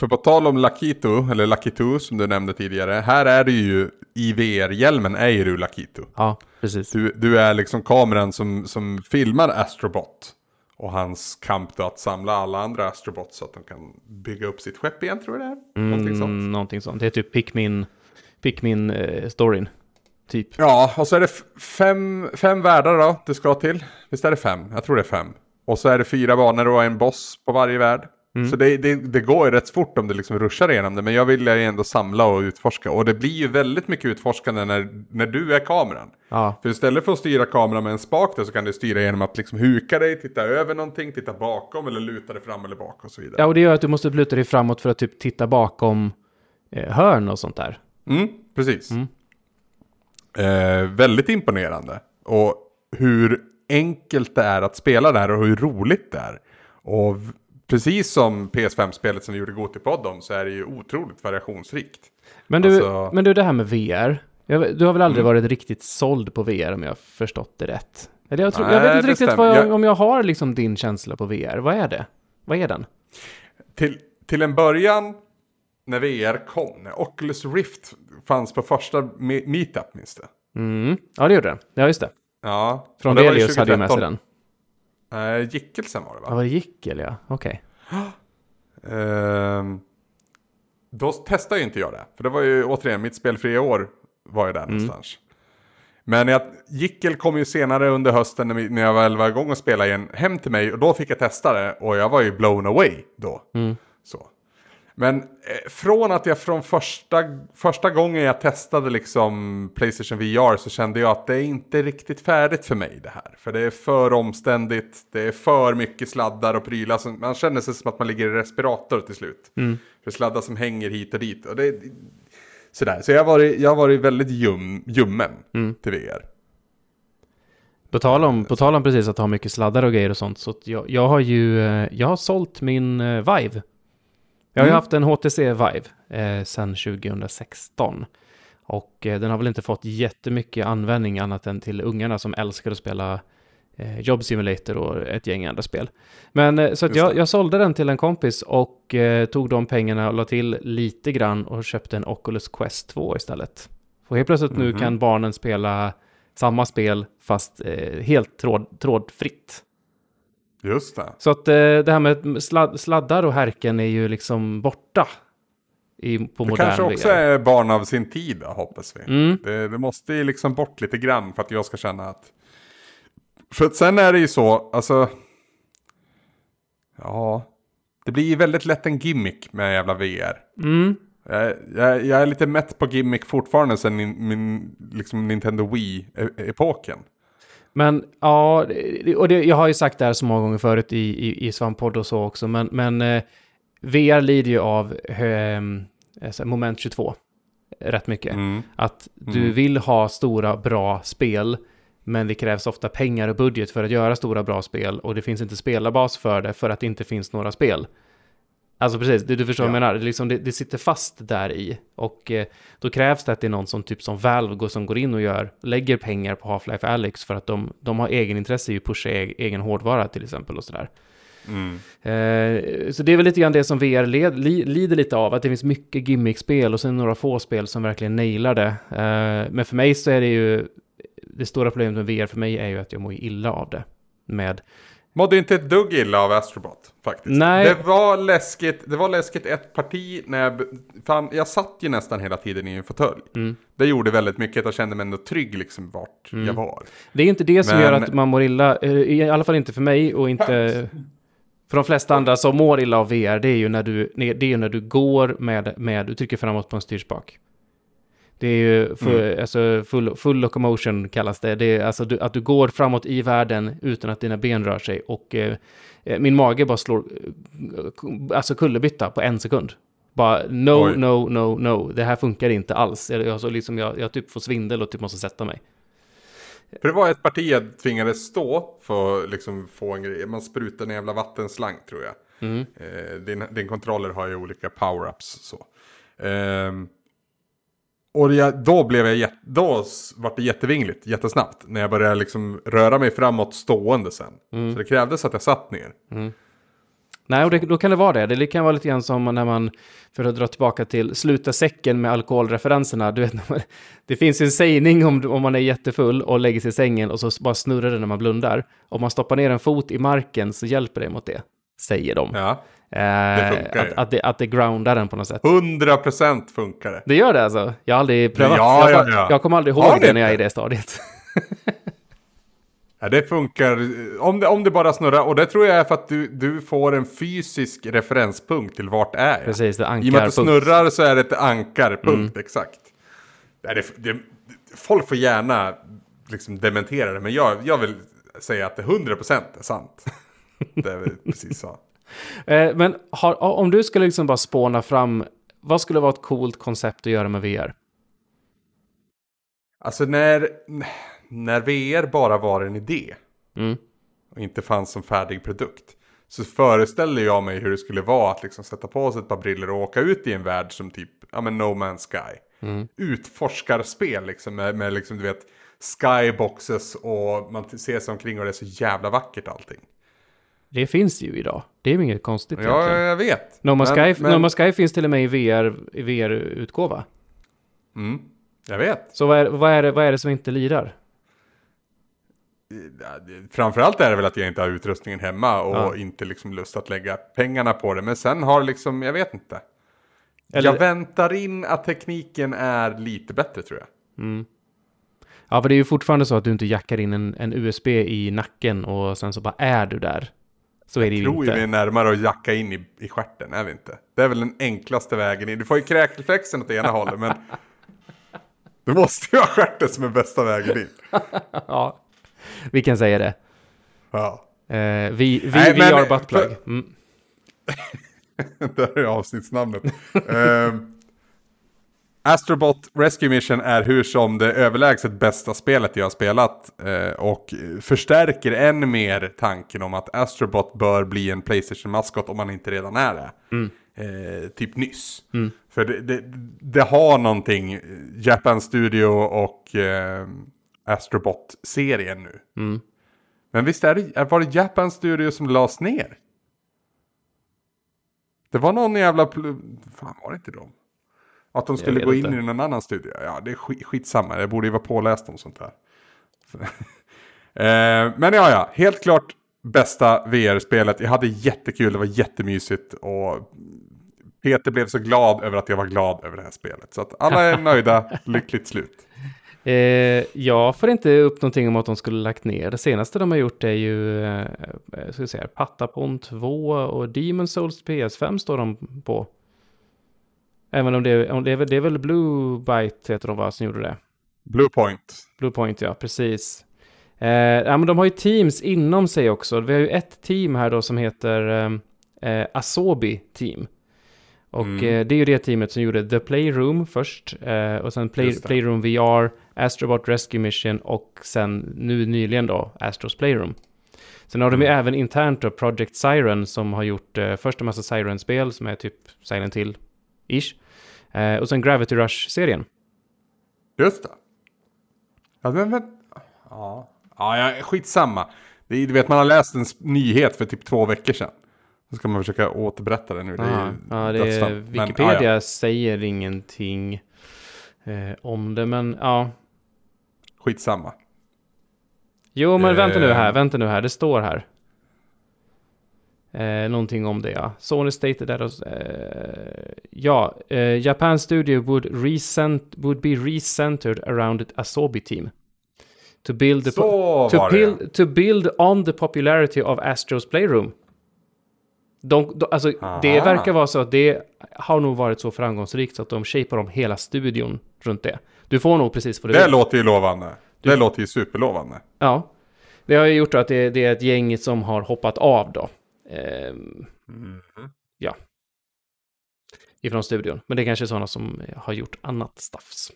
För på tal om Lakito, eller Lakitu som du nämnde tidigare. Här är det ju, i VR-hjälmen är ju du Lakitu. Ja, precis. Du, du är liksom kameran som, som filmar Astrobot. Och hans kamp då att samla alla andra Astrobots så att de kan bygga upp sitt skepp igen tror jag det är. Någonting sånt. Mm, någonting sånt. Det är typ Pikmin, Pikmin eh, storyn. Typ. Ja, och så är det fem, fem världar då du ska till. Visst är det fem? Jag tror det är fem. Och så är det fyra banor och en boss på varje värld. Så det, det, det går ju rätt fort om du liksom ruschar igenom det. Men jag vill ju ändå samla och utforska. Och det blir ju väldigt mycket utforskande när, när du är kameran. Ja, För istället för att styra kameran med en spak där så kan du styra genom att liksom huka dig, titta över någonting, titta bakom eller luta dig fram eller bak och så vidare. ja, och det gör att du måste luta dig framåt för att typ titta bakom eh, hörn och sånt där. Mm, precis. Eh, väldigt imponerande. Och hur enkelt det är att spela där och hur roligt det är. Och precis som PS5-spelet som vi gjorde Gotipodd om så är det ju otroligt variationsrikt. Men du, Alltså- men du det här med VR. Jag, du har väl aldrig Mm. varit riktigt såld på VR om jag har förstått det rätt? Eller jag, tror, jag Nej, vet inte riktigt jag, Jag- om jag har liksom din känsla på VR. Vad är det? Vad är den? Till, till en början när VR kom, när Oculus Rift fanns på första me- meetup minns du? Mm. Ja, det gjorde den. Ja, just det. Ja. Från Delius hade ju med sig 2013. Den. Eh, Gickelsen var det va? Ja, var det Jickel, ja. Okej. Ehm, då testade ju inte jag det. För det var ju återigen mitt spelfria år var ju där någonstans. Men jag, Jickel kom ju senare under hösten när, jag väl var igång och spelade igen hem till mig. Och då fick jag testa det och jag var ju blown away då. Så. Men eh, från att jag från första, första gången jag testade liksom Playstation VR så kände jag att det är inte riktigt färdigt för mig det här. För det är för omständigt, det är för mycket sladdar och prylar. Som, man känner sig som att man ligger i respirator till slut. För sladdar som hänger hit och dit. Och det, sådär. Så jag har varit, jag har varit väldigt ljum, ljummen Mm. till VR. På tal, om, på tal om precis att ha mycket sladdar och grejer och sånt, så jag, jag har ju eh, jag har sålt min eh, Vive. Jag har ju Mm. haft en HTC Vive eh, sedan 2016. Och eh, den har väl inte fått jättemycket användning annat än till ungarna som älskar att spela eh, Job Simulator och ett gäng andra spel. Men eh, så att jag, jag sålde den till en kompis och eh, tog de pengarna och la till lite grann och köpte en Oculus Quest 2 istället. Och helt plötsligt nu Mhm. kan barnen spela samma spel fast eh, helt tråd, trådfritt. Just det. Så att eh, det här med sladd, sladdar och härken är ju liksom borta i, på Det kanske också VR. är barn av sin tid hoppas vi. Mm. Det, det måste ju liksom bort lite grann för att jag ska känna att... För att sen är det ju så, alltså... Ja... Det blir ju väldigt lätt en gimmick med jävla VR. Mm. Jag, jag, jag är lite mätt på gimmick fortfarande sen min, min liksom Nintendo Wii-epoken. Men ja, och det, jag har ju sagt det här så många gånger förut i, i, i Svamppodd och så också, men, men eh, VR lider ju av eh, alltså, moment 22 rätt mycket. Mm. Att du Mm. vill ha stora, bra spel, men det krävs ofta pengar och budget för att göra stora, bra spel och det finns inte spelarbas för det för att det inte finns några spel. Alltså precis, du, du förstår vad jag Ja. menar. Det, liksom, det, det sitter fast där i. Och eh, då krävs det att det är någon som typ som Valve går, som går in och gör, lägger pengar på Half-Life Alyx för att de, de har egen intresse i att pusha e- egen hårdvara till exempel och sådär. Mm. Eh, så det är väl lite grann det som VR led, li, lider lite av, att det finns mycket gimmickspel och sen några få spel som verkligen nailar det. Eh, men för mig så är det ju, det stora problemet med VR för mig är ju att jag mår illa av det. Med, Mådde inte ett dugg illa av Astrobot faktiskt. Nej. Det var läskigt, det var läskigt ett parti när jag, fan, jag satt ju nästan hela tiden i en fåtölj. mm. Det gjorde väldigt mycket att jag kände mig ändå trygg liksom vart jag var. Det är inte det som Men- gör att man mår illa, eh, i alla fall inte för mig och inte för de flesta andra som mår illa av VR, det är ju när du, det är när du går med, med, du trycker framåt på en styrspak. Det är ju full, alltså full, full locomotion kallas det. Det är alltså du, att du går framåt i världen utan att dina ben rör sig. Och eh, eh, min mage bara slår, eh, alltså kullerbytta på en sekund. Bara no, Oj. no, no, no. Det här funkar inte alls. Jag, så liksom, jag, jag typ får svindel och typ måste sätta mig. För det var ett parti jag tvingades stå för att liksom få en grej. Man sprutar en jävla vattenslang tror jag. Mm. Eh, din, din controller har ju olika power-ups så. Ehm, och jag, då blev jag då vart det jättevingligt jättesnabbt. När jag började liksom röra mig framåt stående sen. Mm. Så det krävdes att jag satt ner. Nej, och det, då kan det vara det. Det kan vara lite grann som när man, för att dra tillbaka till sluta säcken med alkoholreferenserna. Du vet, man- det finns en sägning om, om man är jättefull och lägger sig i sängen och så bara snurrar det när man blundar. Om man stoppar ner en fot i marken så hjälper det mot det, säger de. Ja, Eh, att, att, det, att det groundar den på något sätt. 100% funkar det. Det gör det alltså? Jag har aldrig prövat. Ja, jag, ja, ja. jag kommer aldrig ihåg det det när jag är i det stadiet. Ja, det funkar om det, om det bara snurrar. Och det tror jag är för att du, du får en fysisk referenspunkt till vart är jag. Precis, det I och med att det snurrar så är det ett ankarpunkt, Mm. exakt. Det, folk får gärna liksom dementera det, men jag, jag vill säga att det 100% är sant. det är precis så. Eh, men har, om du skulle liksom bara spåna fram, vad skulle vara ett coolt koncept att göra med VR? Alltså när, när VR bara var en idé Mm. och inte fanns som färdig produkt. Så föreställer jag mig hur det skulle vara att liksom sätta på sig ett par briller och åka ut i en värld som typ, ja men No Man's Sky. Mm. Utforskarspel liksom med, med liksom du vet skyboxes och man ser sig omkring och det är så jävla vackert allting. Det finns ju idag. Det är ju inget konstigt Ja, egentligen. jag vet. No Man's Men- Sky, men- no Man's Sky finns till och med i VR, i VR-utgåva. Mm, jag vet. Så vad är, vad, är det, vad är det som inte lirar? Framförallt är det väl att jag inte har utrustningen hemma och Ja. inte liksom lust att lägga pengarna på det. Men sen har liksom, jag vet inte. Eller- Jag väntar in att tekniken är lite bättre tror jag. Mm. Ja, för det är ju fortfarande så att du inte jackar in en, en USB i nacken och sen så bara är du där. Så är det ju tror inte. vi är närmare att jacka in i, i stjärten, är vi inte? Det är väl den enklaste vägen in. Du får ju kräkreflexen åt ena hållet, men... Det måste ju vara stjärten som är bästa vägen in. Ja, vi kan säga det. Ja. Eh, vi vi, Nej, vi men- har buttplug. Mm. Där är avsnittsnamnet. Ehm, Astrobot Rescue Mission är hur som det överlägset bästa spelet jag har spelat eh, och förstärker än mer tanken om att Astrobot bör bli en Playstation-maskot om man inte redan är det. Mm. Eh, typ nyss. Mm. För det, det, det, har någonting, eh, Japan Studio och eh, Astrobot-serien nu. Mm. Men visst är det, var det Japan Studio som lades ner? Det var någon jävla... Fan var det inte de? Att de skulle gå in inte. i någon annan studio. Ja, det är skit, skitsamma. Jag borde ju vara påläst om sånt här. eh, men ja, ja. Helt klart bästa VR-spelet. Jag hade jättekul. Det var jättemysigt. Och Peter blev så glad över att jag var glad över det här spelet. Så att alla är nöjda. lyckligt slut. Eh, jag får inte upp någonting om att de skulle lagt ner. Det senaste de har gjort är ju eh, eh ska säga, Patapon 2 och Demon Souls PS5 står de på. Även om det, om det, är, väl, det är väl Blue Byte heter de va, som gjorde det. Blue Point. Blue Point, ja, precis. Eh, ja, men de har ju teams inom sig också. Vi har ju ett team här då som heter eh, eh Asobi Team. Och mm. eh, det är ju det teamet som gjorde The Playroom först. Eh, och sen Play, Playroom VR, Astrobot Rescue Mission och sen nu nyligen då Astros Playroom. Sen har mm. de ju mm. även internt då Project Siren som har gjort eh, först en massa Siren-spel som är typ Silent Hill ish. Eh, och sen Gravity Rush-serien. Just det. Ja, men, men, ja. ja, skitsamma. Det är, du vet, man har läst en nyhet för typ två veckor sedan. Så ska man försöka återberätta det nu. Det är ja, det är, Wikipedia men, ja, ja. säger ingenting eh, om det, men ja. Skitsamma. Jo, men eh. vänta nu här, vänta nu här, det står här. Eh, någonting om det, ja. Sony stated that, eh, ja, eh, Japan Studio would, recent, would be recentered around the Asobi team. To build, the to, build, to build on the popularity of Astros Playroom. De, de, alltså, det verkar vara så att det har nog varit så framgångsrikt så att de shapar om hela studion runt det. Du får nog precis vad du Det vill. låter ju lovande. Du... Det låter ju superlovande. Ja. Det har ju gjort att det, det är ett gäng som har hoppat av då. Mm. Ja. Ifrån studion. Men det är kanske är sådana som har gjort annat staffs.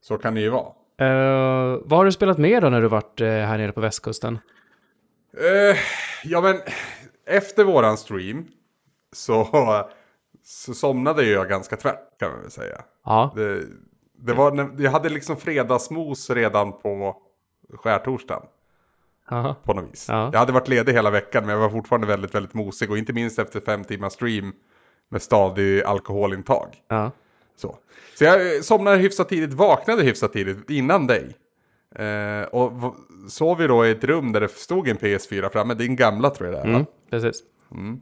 Så kan det ju vara. Uh, vad har du spelat mer då när du varit uh, här nere på västkusten? Uh, ja men efter våran stream så, så somnade jag ganska tvärt kan man väl säga. Ja. Det, det var, jag hade liksom fredagsmos redan på skärtorsdagen. Aha. På något vis. Ja. Jag hade varit ledig hela veckan men jag var fortfarande väldigt, väldigt mosig. Och inte minst efter fem timmars stream med stadig alkoholintag. Ja. Så. så jag somnade hyfsat tidigt, vaknade hyfsat tidigt innan dig. Eh, och sov vi då i ett rum där det stod en PS4 framme, din gamla tror jag det är mm, Precis. Mm.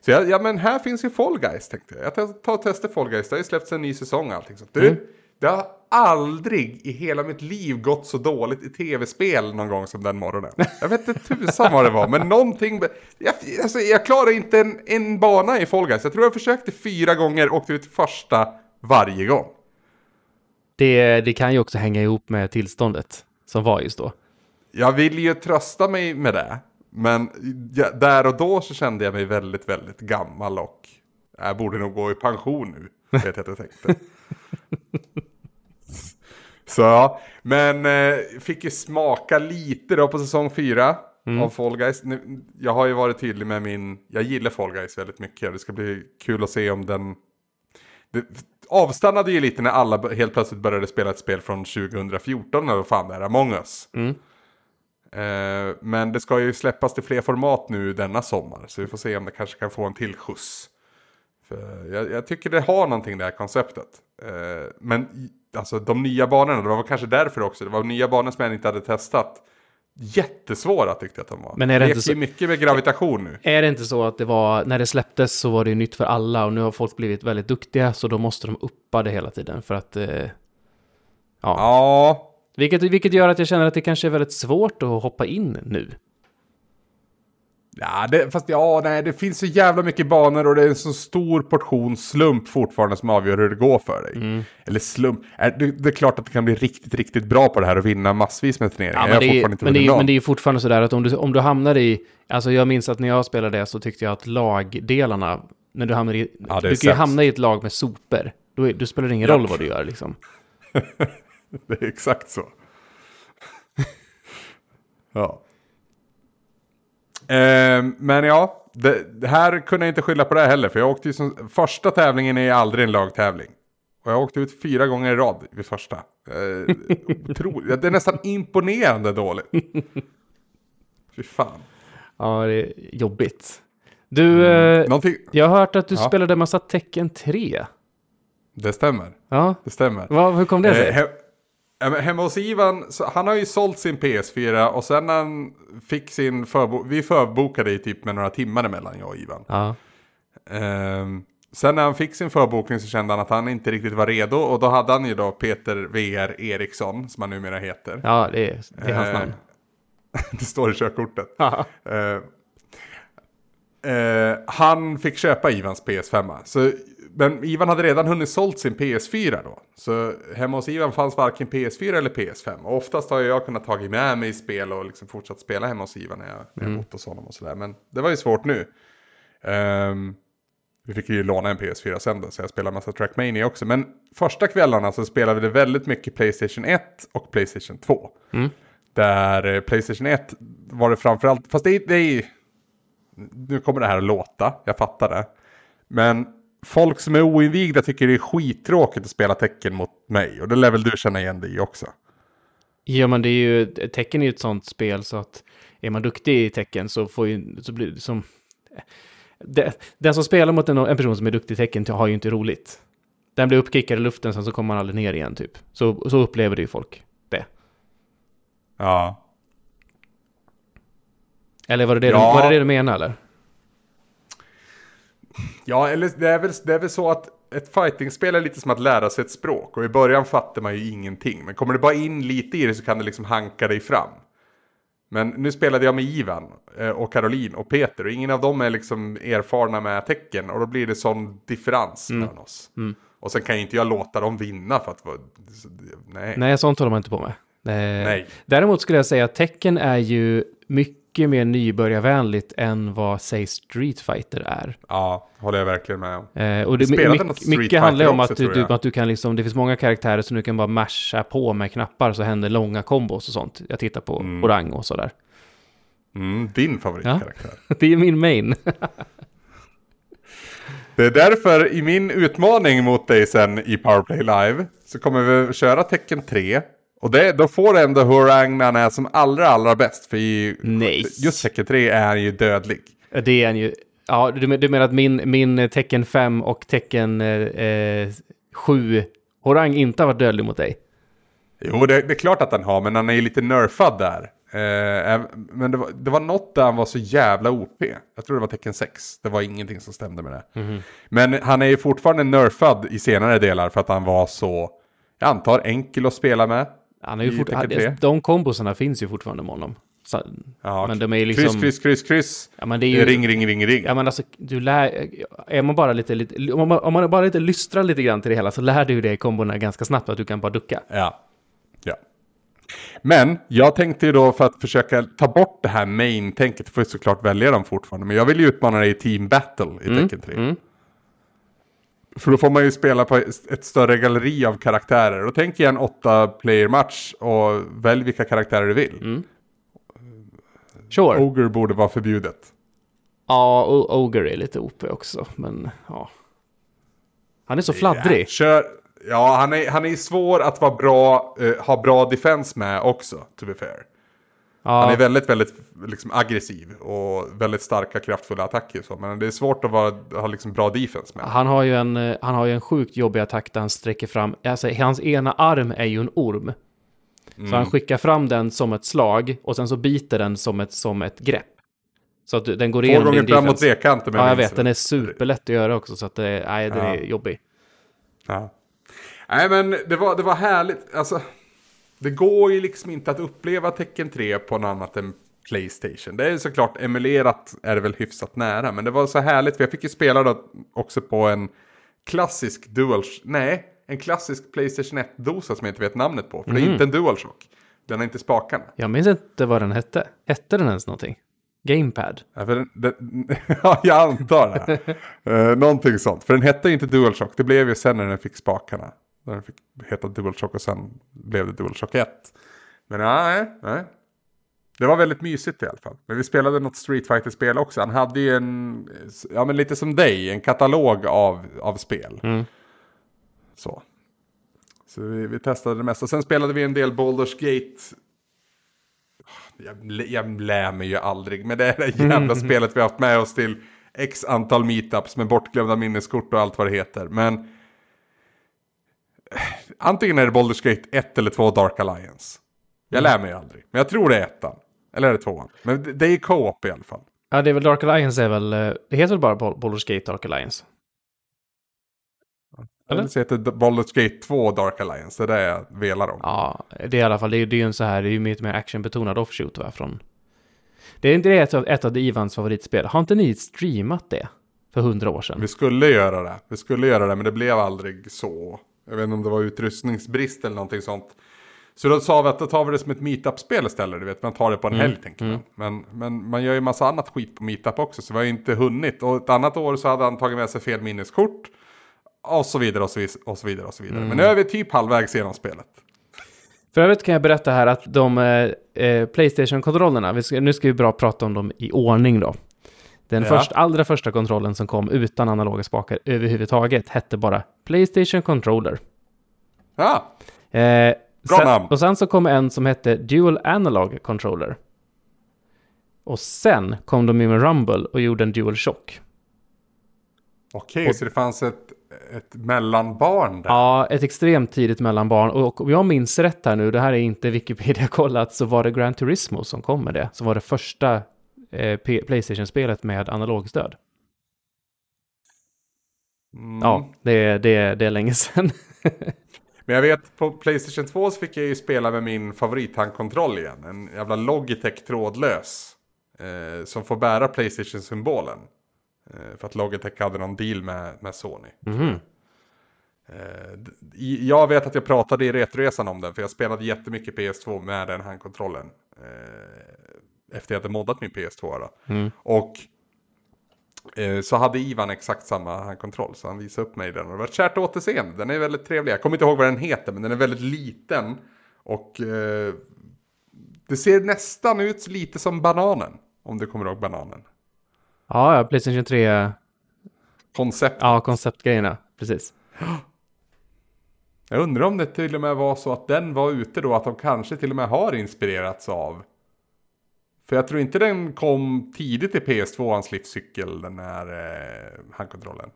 Så jag, ja men här finns ju Fall Guys tänkte jag. Jag tar och testar Fall Guys, det har ju släppts en ny säsong och allting. Så. Du, mm. Det har aldrig i hela mitt liv gått så dåligt i tv-spel någon gång som den morgonen. Jag vet inte tusan vad det var, men någonting... Jag, alltså, jag klarade inte en, en bana i Fall Guys. Jag tror jag försökte fyra gånger och åkte ut första varje gång. Det, det kan ju också hänga ihop med tillståndet som var just då. Jag vill ju trösta mig med det. Men jag, där och då så kände jag mig väldigt, väldigt gammal och jag borde nog gå i pension nu. Vet jag att jag tänkte. Så ja, men eh, fick ju smaka lite då på säsong 4 mm. av Fall Guys. Nu, jag har ju varit tydlig med min, jag gillar Fall Guys väldigt mycket. Det ska bli kul att se om den... Det avstannade ju lite när alla helt plötsligt började spela ett spel från 2014 eller vad fan det är, Among Us. Mm. Eh, men det ska ju släppas till fler format nu denna sommar. Så vi får se om det kanske kan få en till skjuts. För jag, jag tycker det har någonting det här konceptet. Eh, men alltså de nya banorna, det var kanske därför också. Det var nya banor som jag inte hade testat. Jättesvåra tyckte jag att de var. Men är det, det inte så... mycket med gravitation nu. Är det inte så att det var, när det släpptes så var det nytt för alla och nu har folk blivit väldigt duktiga så då måste de uppa det hela tiden för att... Eh, ja. ja. Vilket, vilket gör att jag känner att det kanske är väldigt svårt att hoppa in nu. Ja, det, fast ja, nej, det finns så jävla mycket banor och det är en så stor portion slump fortfarande som avgör hur det går för dig. Mm. Eller slump, det, det, är klart att du kan bli riktigt, riktigt bra på det här och vinna massvis med turneringar. Ja, men, det är, men, det är, men det är fortfarande sådär att om du, om du hamnar i, alltså jag minns att när jag spelade det så tyckte jag att lagdelarna, när du hamnar i, ja, du kan ju hamna i ett lag med sopor Då, är, då spelar det ingen roll vad du gör liksom. det är exakt så. ja. Eh, men ja, det, det, här kunde jag inte skylla på det heller. För jag åkte ju som, första tävlingen är aldrig en lagtävling. Och jag åkte ut fyra gånger i rad vid första. Eh, otroligt. Det är nästan imponerande dåligt. Fy fan. Ja, det är jobbigt. Du, mm. eh, jag har hört att du ja. spelade massa Tecken 3. Det stämmer. Ja. Det stämmer. Va, hur kom det sig? Eh, hemma hos Ivan, han har ju sålt sin PS4 och sen när han fick sin förbo vi förbokade i typ med några timmar emellan jag och Ivan. Ja. Eh, sen när han fick sin förbokning så kände han att han inte riktigt var redo och då hade han ju då Peter VR Eriksson som han numera heter. Ja, det är, det är hans eh, namn. det står i körkortet. Eh, eh, han fick köpa Ivans PS5. Så, men Ivan hade redan hunnit sålt sin PS4 då. Så hemma hos Ivan fanns varken PS4 eller PS5. Och oftast har jag kunnat tagit med mig spel och liksom fortsatt spela hemma hos Ivan när jag, när jag mm. bott hos honom och sådär. Men det var ju svårt nu. Um, vi fick ju låna en PS4 sen då, så jag spelade massa Trackmania också. Men första kvällarna så spelade vi väldigt mycket Playstation 1 och Playstation 2. Mm. Där eh, Playstation 1 var det framförallt, fast det, det är nu kommer det här att låta, jag fattar det. Men folk som är oinvigda tycker det är skittråkigt att spela tecken mot mig. Och det lär väl du känna igen dig i också. Ja, men det är ju, tecken är ju ett sånt spel så att är man duktig i tecken så får ju, så blir det som... Det, den som spelar mot en, en person som är duktig i tecken har ju inte roligt. Den blir uppkickad i luften, sen så kommer man aldrig ner igen typ. Så, så upplever det ju folk det. Ja. Eller var det det, ja. du, var det, det du menade eller? Ja, eller det är, väl, det är väl så att ett fightingspel är lite som att lära sig ett språk. Och i början fattar man ju ingenting. Men kommer du bara in lite i det så kan det liksom hanka dig fram. Men nu spelade jag med Ivan eh, och Caroline och Peter. Och ingen av dem är liksom erfarna med tecken. Och då blir det sån differens mm. mellan oss. Mm. Och sen kan ju inte jag låta dem vinna för att... Nej, nej sånt håller man inte på med. Nej. Däremot skulle jag säga att tecken är ju mycket mycket mer nybörjarvänligt än vad, säg, Street Fighter är. Ja, håller jag verkligen med om. Eh, och det, mycket, mycket handlar om att, du, att du kan liksom, det finns många karaktärer som du kan bara masha på med knappar så händer långa kombos och sånt. Jag tittar på mm. Orang och sådär. Mm, din favoritkaraktär. Ja, det är min main. det är därför i min utmaning mot dig sen i Powerplay Live så kommer vi köra tecken 3 och det, då får ändå Hurang när han är som allra, allra bäst. För i, Nej. just tecken 3 är han ju dödlig. Det är han ju. Ja, du, du menar att min, min tecken 5 och tecken eh, 7 Horang inte har varit dödlig mot dig? Jo, det, det, är klart att han har, men han är ju lite nerfad där. Eh, men det var, det var något där han var så jävla OP. Jag tror det var tecken 6. Det var ingenting som stämde med det. Mm. Men han är ju fortfarande nerfad i senare delar för att han var så, jag antar, enkel att spela med. Han är ju fortfarande, de kombosarna finns ju fortfarande med honom. Så, ja, men de är liksom... Kryss, kryss, kryss, kryss. Ja, men det är ju... Ring, ring, ring, ring. Ja, men alltså, du lär... Är man bara lite, lite... Om man, om man bara lite lystrar lite grann till det hela så lär du dig kombona ganska snabbt att du kan bara ducka. Ja. Ja. Men jag tänkte ju då för att försöka ta bort det här main-tänket, får jag såklart välja dem fortfarande, men jag vill ju utmana dig i team battle i mm, Tekken 3. Mm. För då får man ju spela på ett större galleri av karaktärer. Och tänk igen åtta player match och välj vilka karaktärer du vill. Mm. Sure. Ogre borde vara förbjudet. Ja, Ogre är lite OP också, men ja. Han är så fladdrig. Ja, kör. Ja, han är, han är svår att vara bra, uh, ha bra defense med också, to be fair. Han är väldigt, väldigt liksom, aggressiv och väldigt starka, kraftfulla attacker. Så. Men det är svårt att vara, ha liksom, bra defense med. Han har, ju en, eh, han har ju en sjukt jobbig attack där han sträcker fram, alltså hans ena arm är ju en orm. Mm. Så han skickar fram den som ett slag och sen så biter den som ett, som ett grepp. Så att den går igenom. Två gånger fram mot trekanten. Ja, jag vet. Den är superlätt att göra också. Så att det, nej, den ja. är jobbig. Ja. Nej, men det var, det var härligt. Alltså, det går ju liksom inte att uppleva tecken 3 på något annat än Playstation. Det är såklart emulerat är det väl hyfsat nära. Men det var så härligt för jag fick ju spela då också på en klassisk Dual... Nej, en klassisk Playstation 1-dosa som jag inte vet namnet på. För mm. det är mhm. inte en DualShock. Den har inte spakarna. Jag minns inte vad den hette. Hette den ens någonting? Gamepad. Ja, den, den, ja jag antar det. uh, någonting sånt. För den hette inte DualShock. Det blev ju sen när den fick spakarna. När den fick heta DualShock och sen blev det DualShock 1. Men nej, nej. Det var väldigt mysigt i alla fall. Men vi spelade något Street fighter spel också. Han hade ju en, ja men lite som dig, en katalog av, av spel. Mm. Så. Så vi, vi, testade det mesta. Sen spelade vi en del Baldur's Gate. Jag, jag lär mig ju aldrig. Men det är det jävla mm. spelet vi har haft med oss till x antal meetups med bortglömda minneskort och allt vad det heter. Men antingen är det Baldur's Gate 1 eller 2 Dark Alliance. Jag mm. lär mig aldrig. Men jag tror det är ettan. Eller är det tvåan? Men det är co-op i alla fall. Ja, det är väl Dark Alliance är väl... Eh, det heter väl bara Baldur's Gate Dark Alliance? Eller? Det heter Baldur's Gate 2 Dark Alliance, det är det jag velar om. Ja, det är i alla fall, det är, ju en så här, det är ju mycket mer actionbetonad offshoot va, från... Det är inte det ett av, ett av Ivans favoritspel. Har inte ni streamat det? För hundra år sedan? Vi skulle göra det. Vi skulle göra det, men det blev aldrig så. Jag vet inte om det var utrustningsbrist eller någonting sånt. Så då sa vi att då tar vi det som ett meetup-spel istället. Du vet, man tar det på en mm. helg tänker man. Mm. Men, men man gör ju massa annat skit på meetup också. Så vi har ju inte hunnit. Och ett annat år så hade han tagit med sig fel minneskort. Och så vidare och så vidare och så vidare. Och så vidare. Mm. Men nu är vi typ halvvägs genom spelet. För övrigt kan jag berätta här att de eh, eh Playstation-kontrollerna, nu ska vi bra prata om dem i ordning då. Den ja. först, allra första kontrollen som kom utan analoga spakar överhuvudtaget hette bara Playstation Controller. Ja. Eh, Bra sen, namn. Och sen så kom en som hette Dual Analog Controller. Och sen kom de med Rumble och gjorde en Dual Shock. Okej, och, så det fanns ett, ett mellanbarn där? Ja, ett extremt tidigt mellanbarn. Och om jag minns rätt här nu, det här är inte Wikipedia-kollat, så var det Gran Turismo som kom med det. Som var det första eh, Playstation-spelet med analogstöd. Mm. Ja, det, det, det är länge sedan. Men jag vet på Playstation 2 så fick jag ju spela med min favorithandkontroll igen. En jävla Logitech trådlös. Eh, som får bära Playstation-symbolen. Eh, för att Logitech hade någon deal med, med Sony. Mm. Eh, jag vet att jag pratade i Retroresan om den. För jag spelade jättemycket PS2 med den handkontrollen. Efter jag hade moddat min PS2. Mm. Och Eh, så hade Ivan exakt samma handkontroll så han visade upp mig den. Och det var ett kärt återseende. Den är väldigt trevlig. Jag kommer inte ihåg vad den heter men den är väldigt liten. Och eh, det ser nästan ut lite som bananen. Om du kommer ihåg bananen. Ja, ja Playstation 3. Koncept. Ja, konceptgrejerna. Precis. Jag undrar om det till och med var så att den var ute då. Att de kanske till och med har inspirerats av för jag tror inte den kom tidigt i PS2-ans livscykel, den här eh, handkontrollen.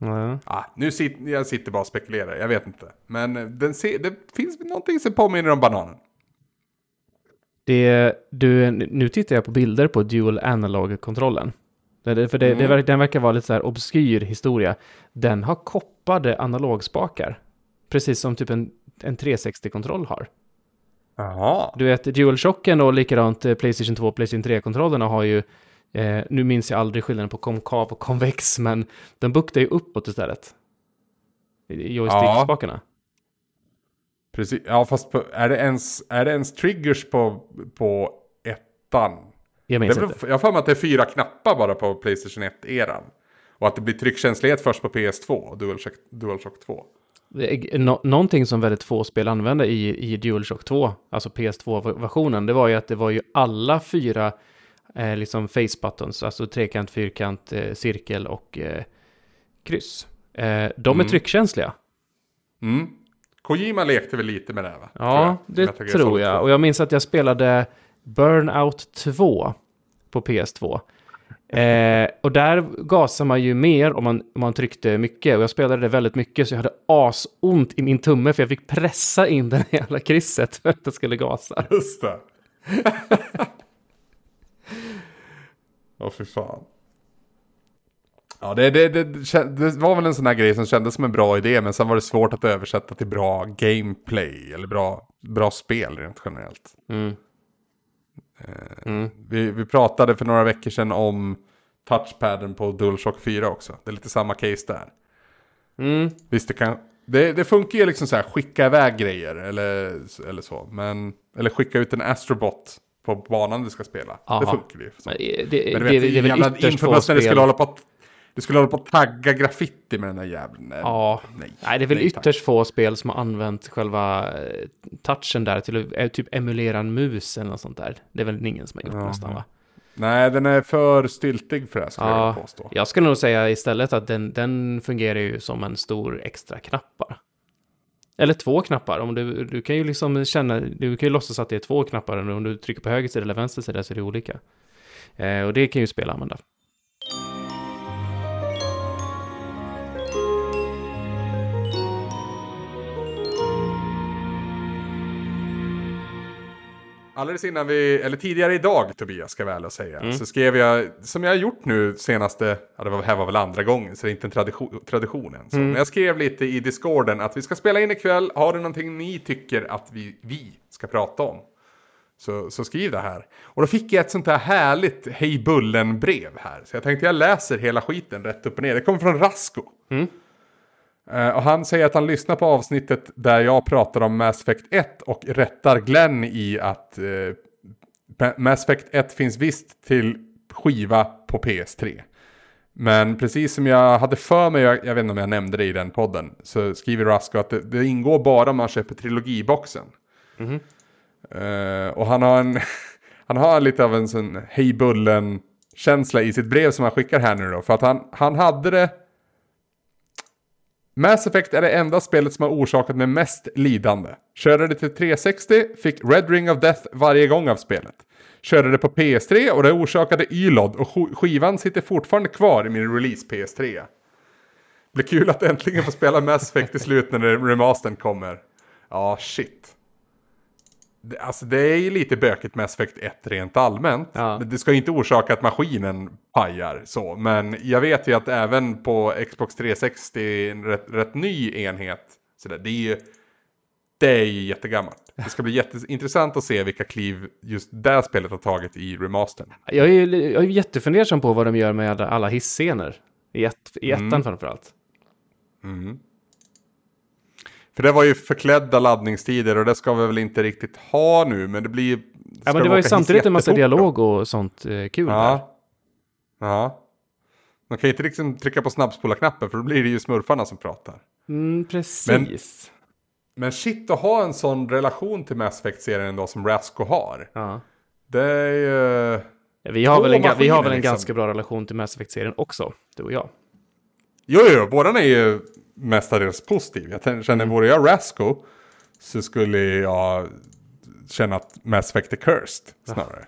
Mm. Ah, nu sitter jag sitter bara och spekulerar, jag vet inte. Men den ser, det finns någonting som påminner om bananen. Det, du, nu tittar jag på bilder på Dual Analog-kontrollen. För det, mm. det, den verkar vara lite så här obskyr historia. Den har koppade analogspakar. Precis som typ en, en 360-kontroll har. Aha. Du vet, DualShocken och likadant eh, Playstation 2 och Playstation 3-kontrollerna har ju, eh, nu minns jag aldrig skillnaden på konkav och konvex, men den buktar ju uppåt istället. Joystick-spakarna. Ja. Precis, ja fast på, är, det ens, är det ens triggers på, på ettan? Jag minns inte. Jag har för mig att det är fyra knappar bara på Playstation 1-eran. Och att det blir tryckkänslighet först på PS2 och DualShock, DualShock 2. Nå någonting som väldigt få spel använde i, i DualShock 2, alltså PS2-versionen, det var ju att det var ju alla fyra eh, liksom face buttons, alltså trekant, fyrkant, eh, cirkel och eh, kryss. Eh, de mm. är tryckkänsliga. Mm. Kojima lekte väl lite med det va? Ja, tror det tror jag. Och jag minns att jag spelade Burnout 2 på PS2. Eh, och där gasar man ju mer om man, om man tryckte mycket. Och jag spelade det väldigt mycket så jag hade asont i min tumme för jag fick pressa in den jävla krysset för att det skulle gasa. Just det. Åh oh, fy fan. Ja, det, det, det, det, var väl en sån här grej som kändes som en bra idé, men sen var det svårt att översätta till bra gameplay eller bra, bra spel rent generellt. Mm. Mm. Vi, vi pratade för några veckor sedan om touchpaden på DualShock 4 också. Det är lite samma case där. Mm. Visst, det, kan, det, det funkar ju liksom så här, skicka iväg grejer eller, eller så. Men, eller skicka ut en Astrobot på banan du ska spela. Aha. Det funkar ju. Men det, Men det, du det, vet, det är väl jävla ytterst få infamous när det skulle spel. hålla på att du skulle hålla på att tagga graffiti med den där jäveln. Ja, nej. nej, det är väl nej, tack. ytterst få spel som har använt själva eh, touchen där till att eh, typ emulera en mus eller något sånt där. Det är väl ingen som har gjort Jaha. nästan va? Nej, den är för styltig för det här skulle jag Ja, vilja påstå. jag skulle nog säga istället att den, den fungerar ju som en stor extra knapp bara. Eller två knappar. Om du, du kan ju liksom känna, du kan ju låtsas att det är två knappar. Om du trycker på höger sida eller vänster sida så är det olika. Eh, och det kan ju spel använda. Alldeles innan vi, eller tidigare idag Tobias ska väl säga, Mm. så skrev jag, som jag har gjort nu senaste, ja det var, här var väl andra gången, så det är inte en tradition, tradition än. Så. Mm. Men jag skrev lite i discorden att vi ska spela in ikväll, har du någonting ni tycker att vi, vi ska prata om? Så, så skriv det här. Och då fick jag ett sånt här härligt Hej Bullen-brev här. Så jag tänkte jag läser hela skiten rätt upp och ner. Det kommer från Rasko. Eh, och han säger att han lyssnar på avsnittet där jag pratar om Mass Effect 1 och rättar Glenn i att eh, Mass Effect 1 finns visst till skiva på PS3. Men precis som jag hade för mig, jag, jag vet inte om jag nämnde det i den podden, så skriver Rasko att det, det ingår bara om man köper trilogiboxen. Eh, och han har en, han har lite av en sån hej bullen känsla i sitt brev som han skickar här nu då. För att han, han hade det Mass Effect är det enda spelet som har orsakat mig mest lidande. Körde det till 360, fick Red Ring of Death varje gång av spelet. Körde det på PS3 och det orsakade ylod och skivan sitter fortfarande kvar i min release PS3. Blir kul att äntligen få spela Mass Effect i slut när remastern kommer. Ja, shit. Det, alltså det är ju lite bökigt Mass Effect 1 rent allmänt. Ja. Det ska ju inte orsaka att maskinen pajar så. Men jag vet ju att även på Xbox 360, en rätt, rätt ny enhet. Så där, det är ju det är ju jättegammalt. Det ska bli jätteintressant att se vilka kliv just det spelet har tagit i remastern. Jag är, ju- jag är jättefundersam på vad de gör med alla hisscener. I, ett, i ettan Mm. framförallt. För det var ju förklädda laddningstider och det ska vi väl inte riktigt ha nu. Men det blir. Ja, men det de var ju samtidigt en massa då? dialog och sånt eh, kul där. Ja. Ja. Man kan ju inte liksom trycka på snabbspola-knappen för då blir det ju smurfarna som pratar. Mm, precis. Men shit att ha en sån relation till Mass Effect-serien ändå som Rasco har. Ja. Det är ju... Ja, Vi har, väl en, vi har väl en liksom. ganska bra relation till Mass Effect-serien också, du och jag. Jo, jo, våran är ju mestadels positiv. Jag känner, vore jag Rasco så skulle jag känna att Mass Effect är cursed snarare.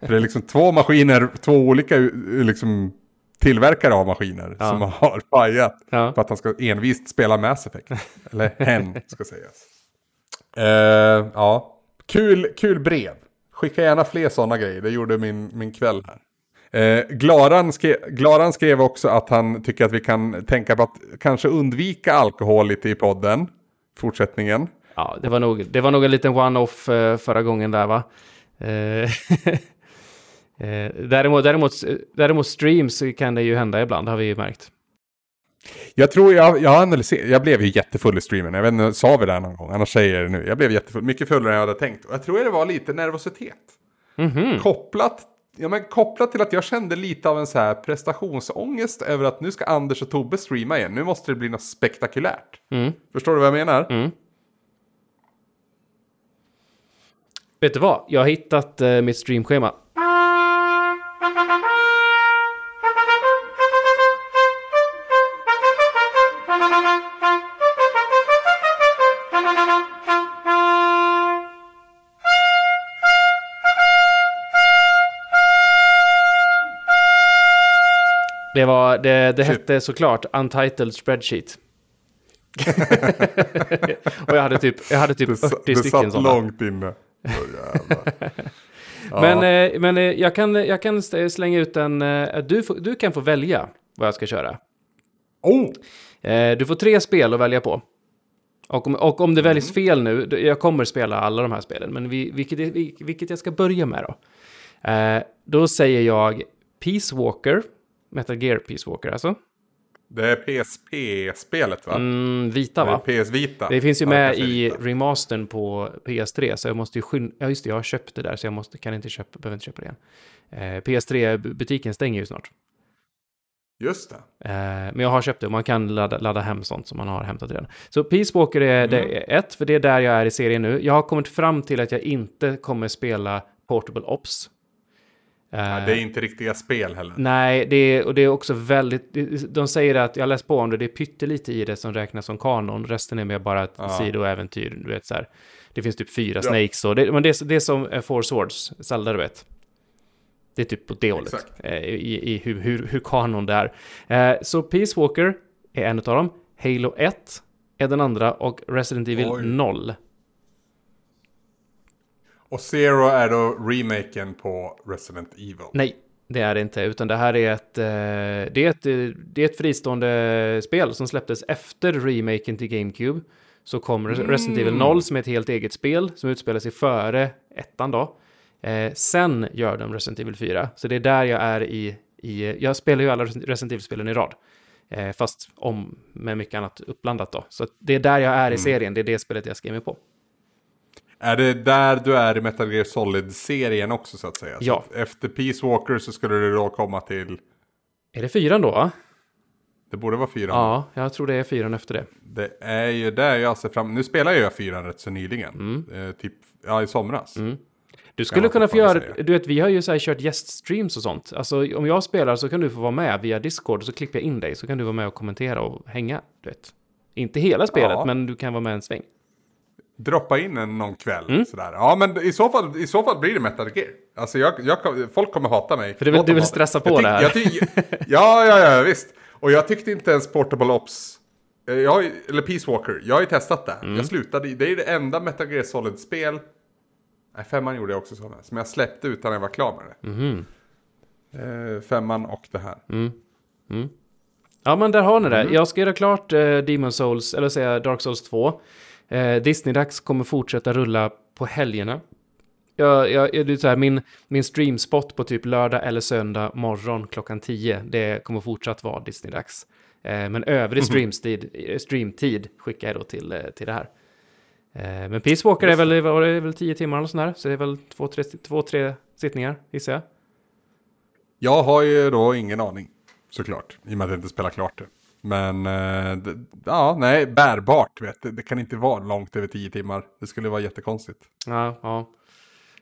För det är liksom två maskiner, två olika uh, liksom, tillverkare av maskiner Ja. som har pajat. Ja. För att han ska envist spela Mass Effect. Eller hen, ska sägas. Eh, ja, kul, kul brev. Skicka gärna fler sådana grejer, det gjorde min, min kväll här. Eh, Glaran, skrev, Glaran skrev också att han tycker att vi kan tänka på att kanske undvika alkohol lite i podden. Fortsättningen. Ja, det var nog, det var nog en liten one-off eh, förra gången där va? Eh, däremot, däremot, däremot streams kan det ju hända ibland, har vi ju märkt. Jag tror jag, jag analyserar, jag blev ju jättefull i streamen. Jag vet inte, sa vi det här någon gång? Annars säger jag det nu. Jag blev jättefull, mycket fullare än jag hade tänkt. Och jag tror det var lite nervositet. Mhm. Kopplat, ja, men kopplat till att jag kände lite av en så här prestationsångest över att nu ska Anders och Tobbe streama igen. Nu måste det bli något spektakulärt. Mm. Förstår du vad jag menar? Mm. Vet du vad? Jag har hittat eh, mitt streamschema. Det, var, det, det hette såklart Untitled Spreadsheet. och jag hade typ, jag hade typ Det, 40 sa- det stycken satt sådana. långt inne. Ja. Men, eh, men eh, jag, kan, jag kan slänga ut en... Eh, du, får, du kan få välja vad jag ska köra. oh! Du får tre spel att välja på. Och om, och om det väljs fel nu, jag kommer spela alla de här spelen, men vi, vilket, vi- vilket jag ska börja med då? Då säger jag Peace Walker, Metal Gear Peace Walker alltså. Det är PSP-spelet va? Mm, vita va? PS Vita. Det finns ju Ja, med är i remastern på PS3, så jag måste ju skynda... Ja, just det, jag har köpt det där, så jag måste, kan inte köpa, behöver inte köpa det igen. Eh, PS3-butiken stänger ju snart. Just det. Eh, men jag har köpt det och man kan ladda, ladda hem sånt som man har hämtat redan. Så Peace Walker är det är ett, för det är där jag är i serien nu. Jag har kommit fram till att jag inte kommer spela Portable Ops. Eh, Ja, det är inte riktiga spel heller. Nej, det är, och det är också väldigt... De säger att, jag har läst på om det, det är pyttelite i det som räknas som kanon. Resten är mer bara ett Ja. sidoäventyr, du vet så här. Det finns typ fyra Ja. snakes och det, men det, det är som eh, Four Swords, Zelda du vet. Det är typ på det hållet, eh, i, i hur, hur, hur kanon det är. Eh, så Peace Walker är en av dem, Halo 1 är den andra och Resident Evil Oj. 0. Och Zero är då remaken på Resident Evil. Nej, det är det inte, utan det här är ett, eh, det är ett, det är ett fristående spel som släpptes efter remaken till GameCube. Så kom Res- Resident Evil 0 som är ett helt eget spel som utspelar sig före ettan då. Eh, sen gör de Resident Evil 4, så det är där jag är i, i jag spelar ju alla Resident Evil-spelen i rad. Eh, fast om med mycket annat uppblandat då. Så det är där jag är i serien, det är det spelet jag ska ge mig på. Är det där du är i Metal Gear Solid-serien också så att säga? Så Ja. att efter Peace Walker så skulle du då komma till... Är det fyran då? Det borde vara fyran. Ja, jag tror det är fyran efter det. Det är ju där jag ser fram Nu spelar jag fyran rätt så nyligen. Mm. Eh, typ, ja i somras. Du skulle kunna få göra, säga. du vet vi har ju så här kört gäststreams och sånt. Alltså om jag spelar så kan du få vara med via Discord och så klipper jag in dig så kan du vara med och kommentera och hänga, du vet. Inte hela spelet, Ja. men du kan vara med en sväng. Droppa in en någon kväll. Mm. Sådär. Ja men i så, fall, i så fall blir det Metal Gear. Alltså jag, jag, folk kommer hata mig. För du du vill stressa på jag det här. Tyck, ja, ja, ja, visst. Och jag tyckte inte ens Portable Ops, eh, jag, eller Peace Walker, jag har ju testat det. Mm. Jag slutade, det är det enda Metal Gear Solid-spel, nej femman gjorde jag också sådana, som jag släppte utan jag var klar med det. Mhm. Eh, femman och det här. Ja, men där har ni det. Mm. Jag ska göra klart eh, Demon Souls, eller säga Dark Souls 2. Eh, Disney-dags kommer fortsätta rulla på helgerna. Jag, jag, det är så här, min, min streamspot på typ lördag eller söndag morgon klockan 10, det kommer fortsatt vara Disney-dags. Eh, men övrig streamtid, eh, streamtid skickar jag då till, eh, till det här. Eh, men Peace Walker är väl, det väl 10 timmar eller sådär, så det är väl två, tre, två, tre sittningar, gissar jag. Jag har ju då ingen aning, såklart, i och med att jag inte spelar klart det. Men, eh, det, ja, nej, bärbart vet du. Det kan inte vara långt över tio timmar. Det skulle vara jättekonstigt. Ja, ja.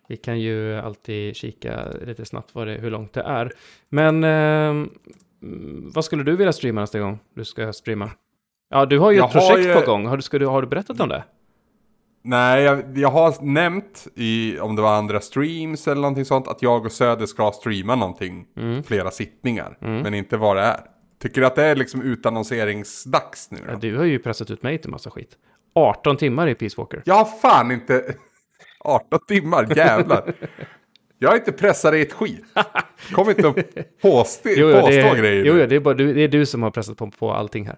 Vi kan ju alltid kika lite snabbt vad det, hur långt det är. Men mm, vad skulle du vilja streama nästa gång du ska streama? Ja, du har ju Jag ett projekt ju- på gång. Har du, ska du, har du berättat om det? Nej, jag, jag har nämnt i, om det var andra streams eller någonting sånt, att jag och Söder ska streama någonting, Mm. flera sittningar. Men inte vad det är. Tycker du att det är liksom utannonseringsdags nu Ja, du har ju pressat ut mig till massa skit. 18 timmar i Peace Walker. Jag har fan inte 18 timmar, jävlar. Jag har inte pressat dig ett skit. Kom inte och påstå, Jo, jo, påstå det, är, grejer. jo, jo, det, är bara, du, det är du som har pressat på, på allting här.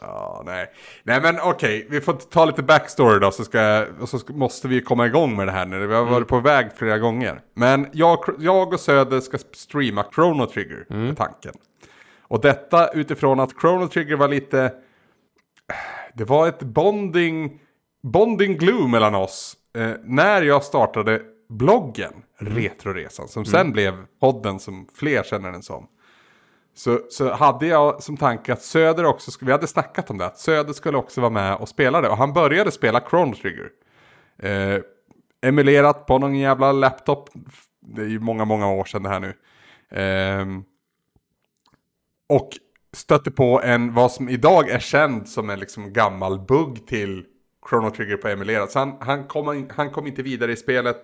Ja, nej. Nej men okej, vi får ta lite backstory då så, ska, så ska, måste vi komma igång med det här nu. Vi har varit på väg flera gånger. Men jag, jag och Söder ska streama Chrono Trigger, är tanken. Och detta utifrån att Chrono Trigger var lite... Det var ett bonding, bonding glue mellan oss. Eh, när jag startade bloggen, Retroresan, som sen blev podden som fler känner den som. Så, så hade jag som tanke att Söder också, vi hade snackat om det, att Söder skulle också vara med och spela det. Och han började spela Chrono Trigger. Eh, emulerat på någon jävla laptop. Det är ju många, många år sedan det här nu. Ehm, och stötte på en, vad som idag är känd som en liksom gammal bugg till Chrono Trigger på emulerat. Så han, han, kom, han kom inte vidare i spelet.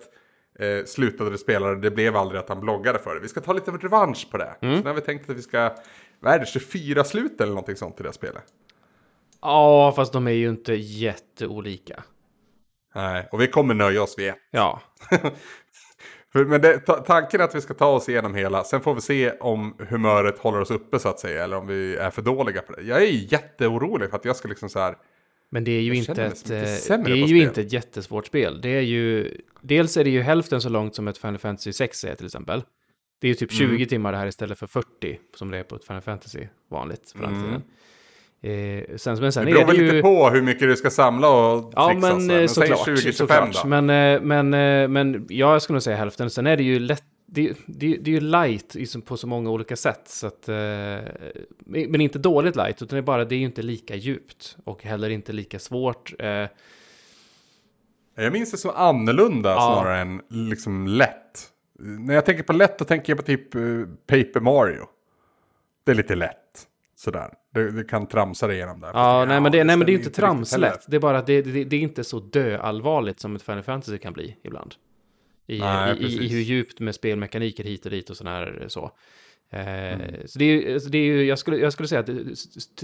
Eh, slutade spela det, blev aldrig att han bloggade för det. Vi ska ta lite revansch på det. Så nu har vi tänkt att vi ska, vad är det, 24 slut eller någonting sånt i det spelet. Ja, fast de är ju inte jätteolika. Nej, och vi kommer nöja oss vid ett. Ja, Men det, ta, tanken är att vi ska ta oss igenom hela. Sen får vi se om humöret håller oss uppe så att säga. Eller om vi är för dåliga på det. Jag är jätteorolig för att jag ska liksom så här. Men det är ju inte ett, eh, det är ju spel. inte ett jättesvårt spel. Det är ju, dels är det ju hälften så långt som ett Final Fantasy 6 är till exempel. Det är ju typ 20 timmar det här istället för 40 som det är på ett Final Fantasy vanligt för den tiden. Eh, sen, men sen Det beror väl ju... lite på hur mycket du ska samla och Ja, trixa. men, så. eh, men såklart. 20-25 såklart. då. Men, eh, men, eh, men ja, jag skulle nog säga hälften. Sen är det ju lätt. Det, det, det är ju light på så många olika sätt. Så att, eh, men inte dåligt light, utan det är bara det är ju inte lika djupt. Och heller inte lika svårt. Eh, Jag minns det som annorlunda Ja. snarare än liksom lätt. När jag tänker på lätt då tänker jag på typ Paper Mario. Det är lite lätt. Sådär. Du, du kan tramsa dig igenom där. Ja, nej, men det, nej, men det är ju inte tramslätt. Det är bara att det, det, det är inte så döallvarligt som ett Final Fantasy kan bli ibland. I, Nej, i, i, hur djupt med spelmekaniker hit och dit och sådana här så. Eh, Mm. Så det är, alltså det är ju, jag skulle, jag skulle säga att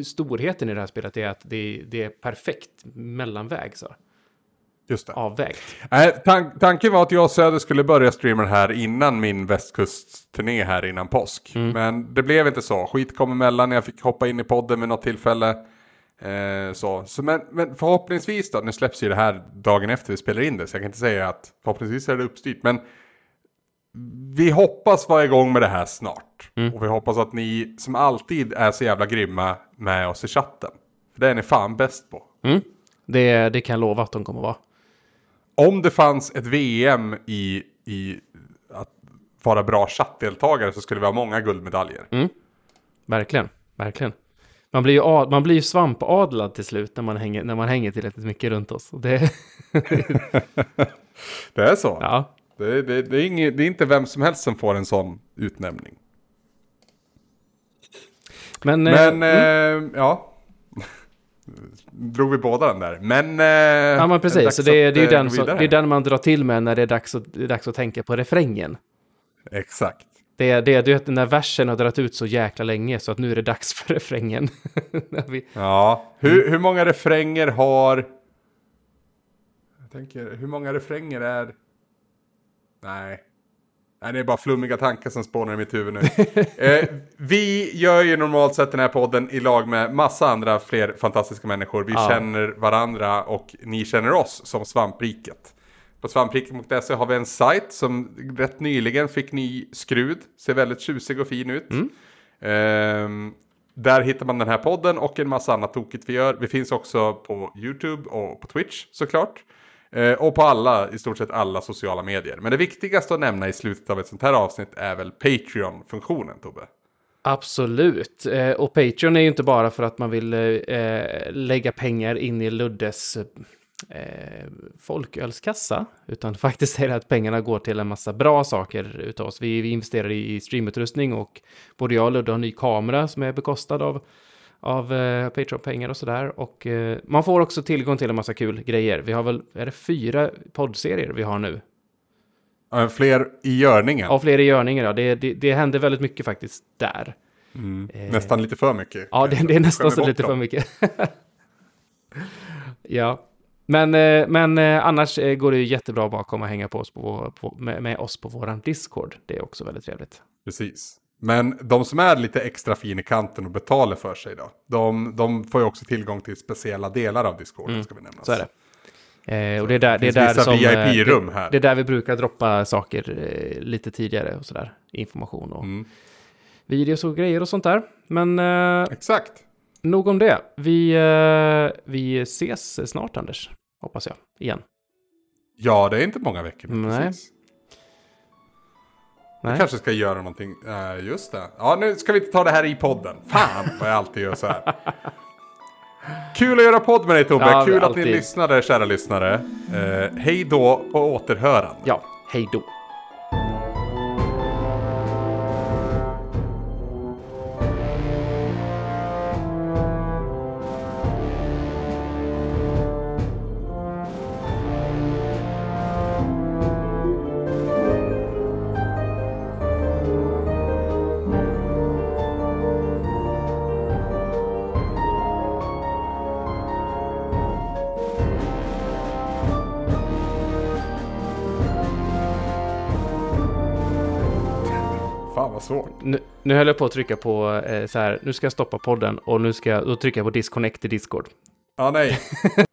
storheten i det här spelet är att det, det är perfekt mellanväg, så. Just det. avvägt. Nej, tan- tanken var att jag och Söder skulle börja streama här innan min västkustturné här innan påsk. Mm. Men det blev inte så. Skit kom emellan, jag fick hoppa in i podden vid något tillfälle. Eh, så. Så men, men förhoppningsvis då, nu släpps ju det här dagen efter vi spelar in det, så jag kan inte säga att förhoppningsvis är det uppstyrt. Men vi hoppas vara igång med det här snart. Mm. Och vi hoppas att ni som alltid är så jävla grymma med oss i chatten. För det är ni fan bäst på. Mm. Det, det kan jag lova att de kommer vara. Om det fanns ett VM i, i att vara bra chattdeltagare så skulle vi ha många guldmedaljer. Mm. Verkligen, verkligen. Man blir ju, ad, man blir svampadlad till slut när man hänger, när man hänger tillräckligt mycket runt oss. Det, Det är så. ja, Det, det, det, är inget, det är inte vem som helst som får en sån utnämning. men, Men, eh, eh, ja. Drog vi båda den där. Men... Eh, ja, men precis. Så det, är- det, är ju eh, den som, det är den man drar till med när det är dags att, är dags att tänka på refrängen. Exakt. Det är det, är- du vet, när versen har dragit ut så jäkla länge så att nu är det dags för refrängen. Vi- Ja. Hur, hur många refränger har... Jag tänker, hur många refränger är... Nej. Nej, det är bara flummiga tankar som spånar i mitt huvud nu. eh, vi gör ju normalt sett den här podden i lag med massa andra fler fantastiska människor. Vi Ja. känner varandra och ni känner oss som Svampriket. På svampriket.se har vi en sajt som rätt nyligen fick ny skrud. Ser väldigt tjusig och fin ut. Ehm, där hittar man den här podden och en massa annat tokigt vi gör. Vi finns också på YouTube och på Twitch såklart. Eh, och på alla, i stort sett alla sociala medier. Men det viktigaste att nämna i slutet av ett sånt här avsnitt är väl Patreon-funktionen, Tobbe. Absolut. Eh, och Patreon är ju inte bara för att man vill eh, lägga pengar in i Luddes eh, folkölskassa, utan faktiskt är det att pengarna går till en massa bra saker utav oss. Vi, vi investerar i streamutrustning och både jag och Ludde har en ny kamera som är bekostad av, av eh, Patreon-pengar och sådär. Och eh, man får också tillgång till en massa kul grejer. Vi har väl, är det fyra poddserier vi har nu? Eh, fler i görningen. Ja, fler i görningen, ja. Det, det, det händer väldigt mycket faktiskt där. Nästan lite för mycket. Ja, det, det är nästan så lite bort för dem. mycket. ja. Men, eh, men eh, annars eh, går det ju jättebra bara att komma och hänga på oss på, vår- på, med, med oss på våran Discord. Det är också väldigt trevligt. Precis. Men de som är lite extra fin i kanten och betalar för sig då. De, de får ju också tillgång till speciella delar av Discord. Ska vi nämna. Mm. Så är det. Eh, och det är där, det är där som... eh, det, här. det är där vi brukar droppa saker eh, lite tidigare och sådär. Information och Mm. videos och grejer och sånt där. Men eh, Exakt. nog om det. Vi, eh, vi ses snart, Anders. Hoppas jag. Igen. Ja, det är inte många veckor. Nej. Precis. Nej. kanske ska göra någonting. Uh, just det. Ja, nu ska vi inte ta det här i podden. Fan vad jag alltid gör så här. Kul att göra podd med dig Tobbe. Ja, Kul att alltid. ni lyssnade, kära lyssnare. Eh, hej då på återhörande. Ja, hej då. Höll jag på att trycka på eh, så här, nu ska jag stoppa podden och nu ska jag, då trycker jag på disconnect i Discord. Ja, nej.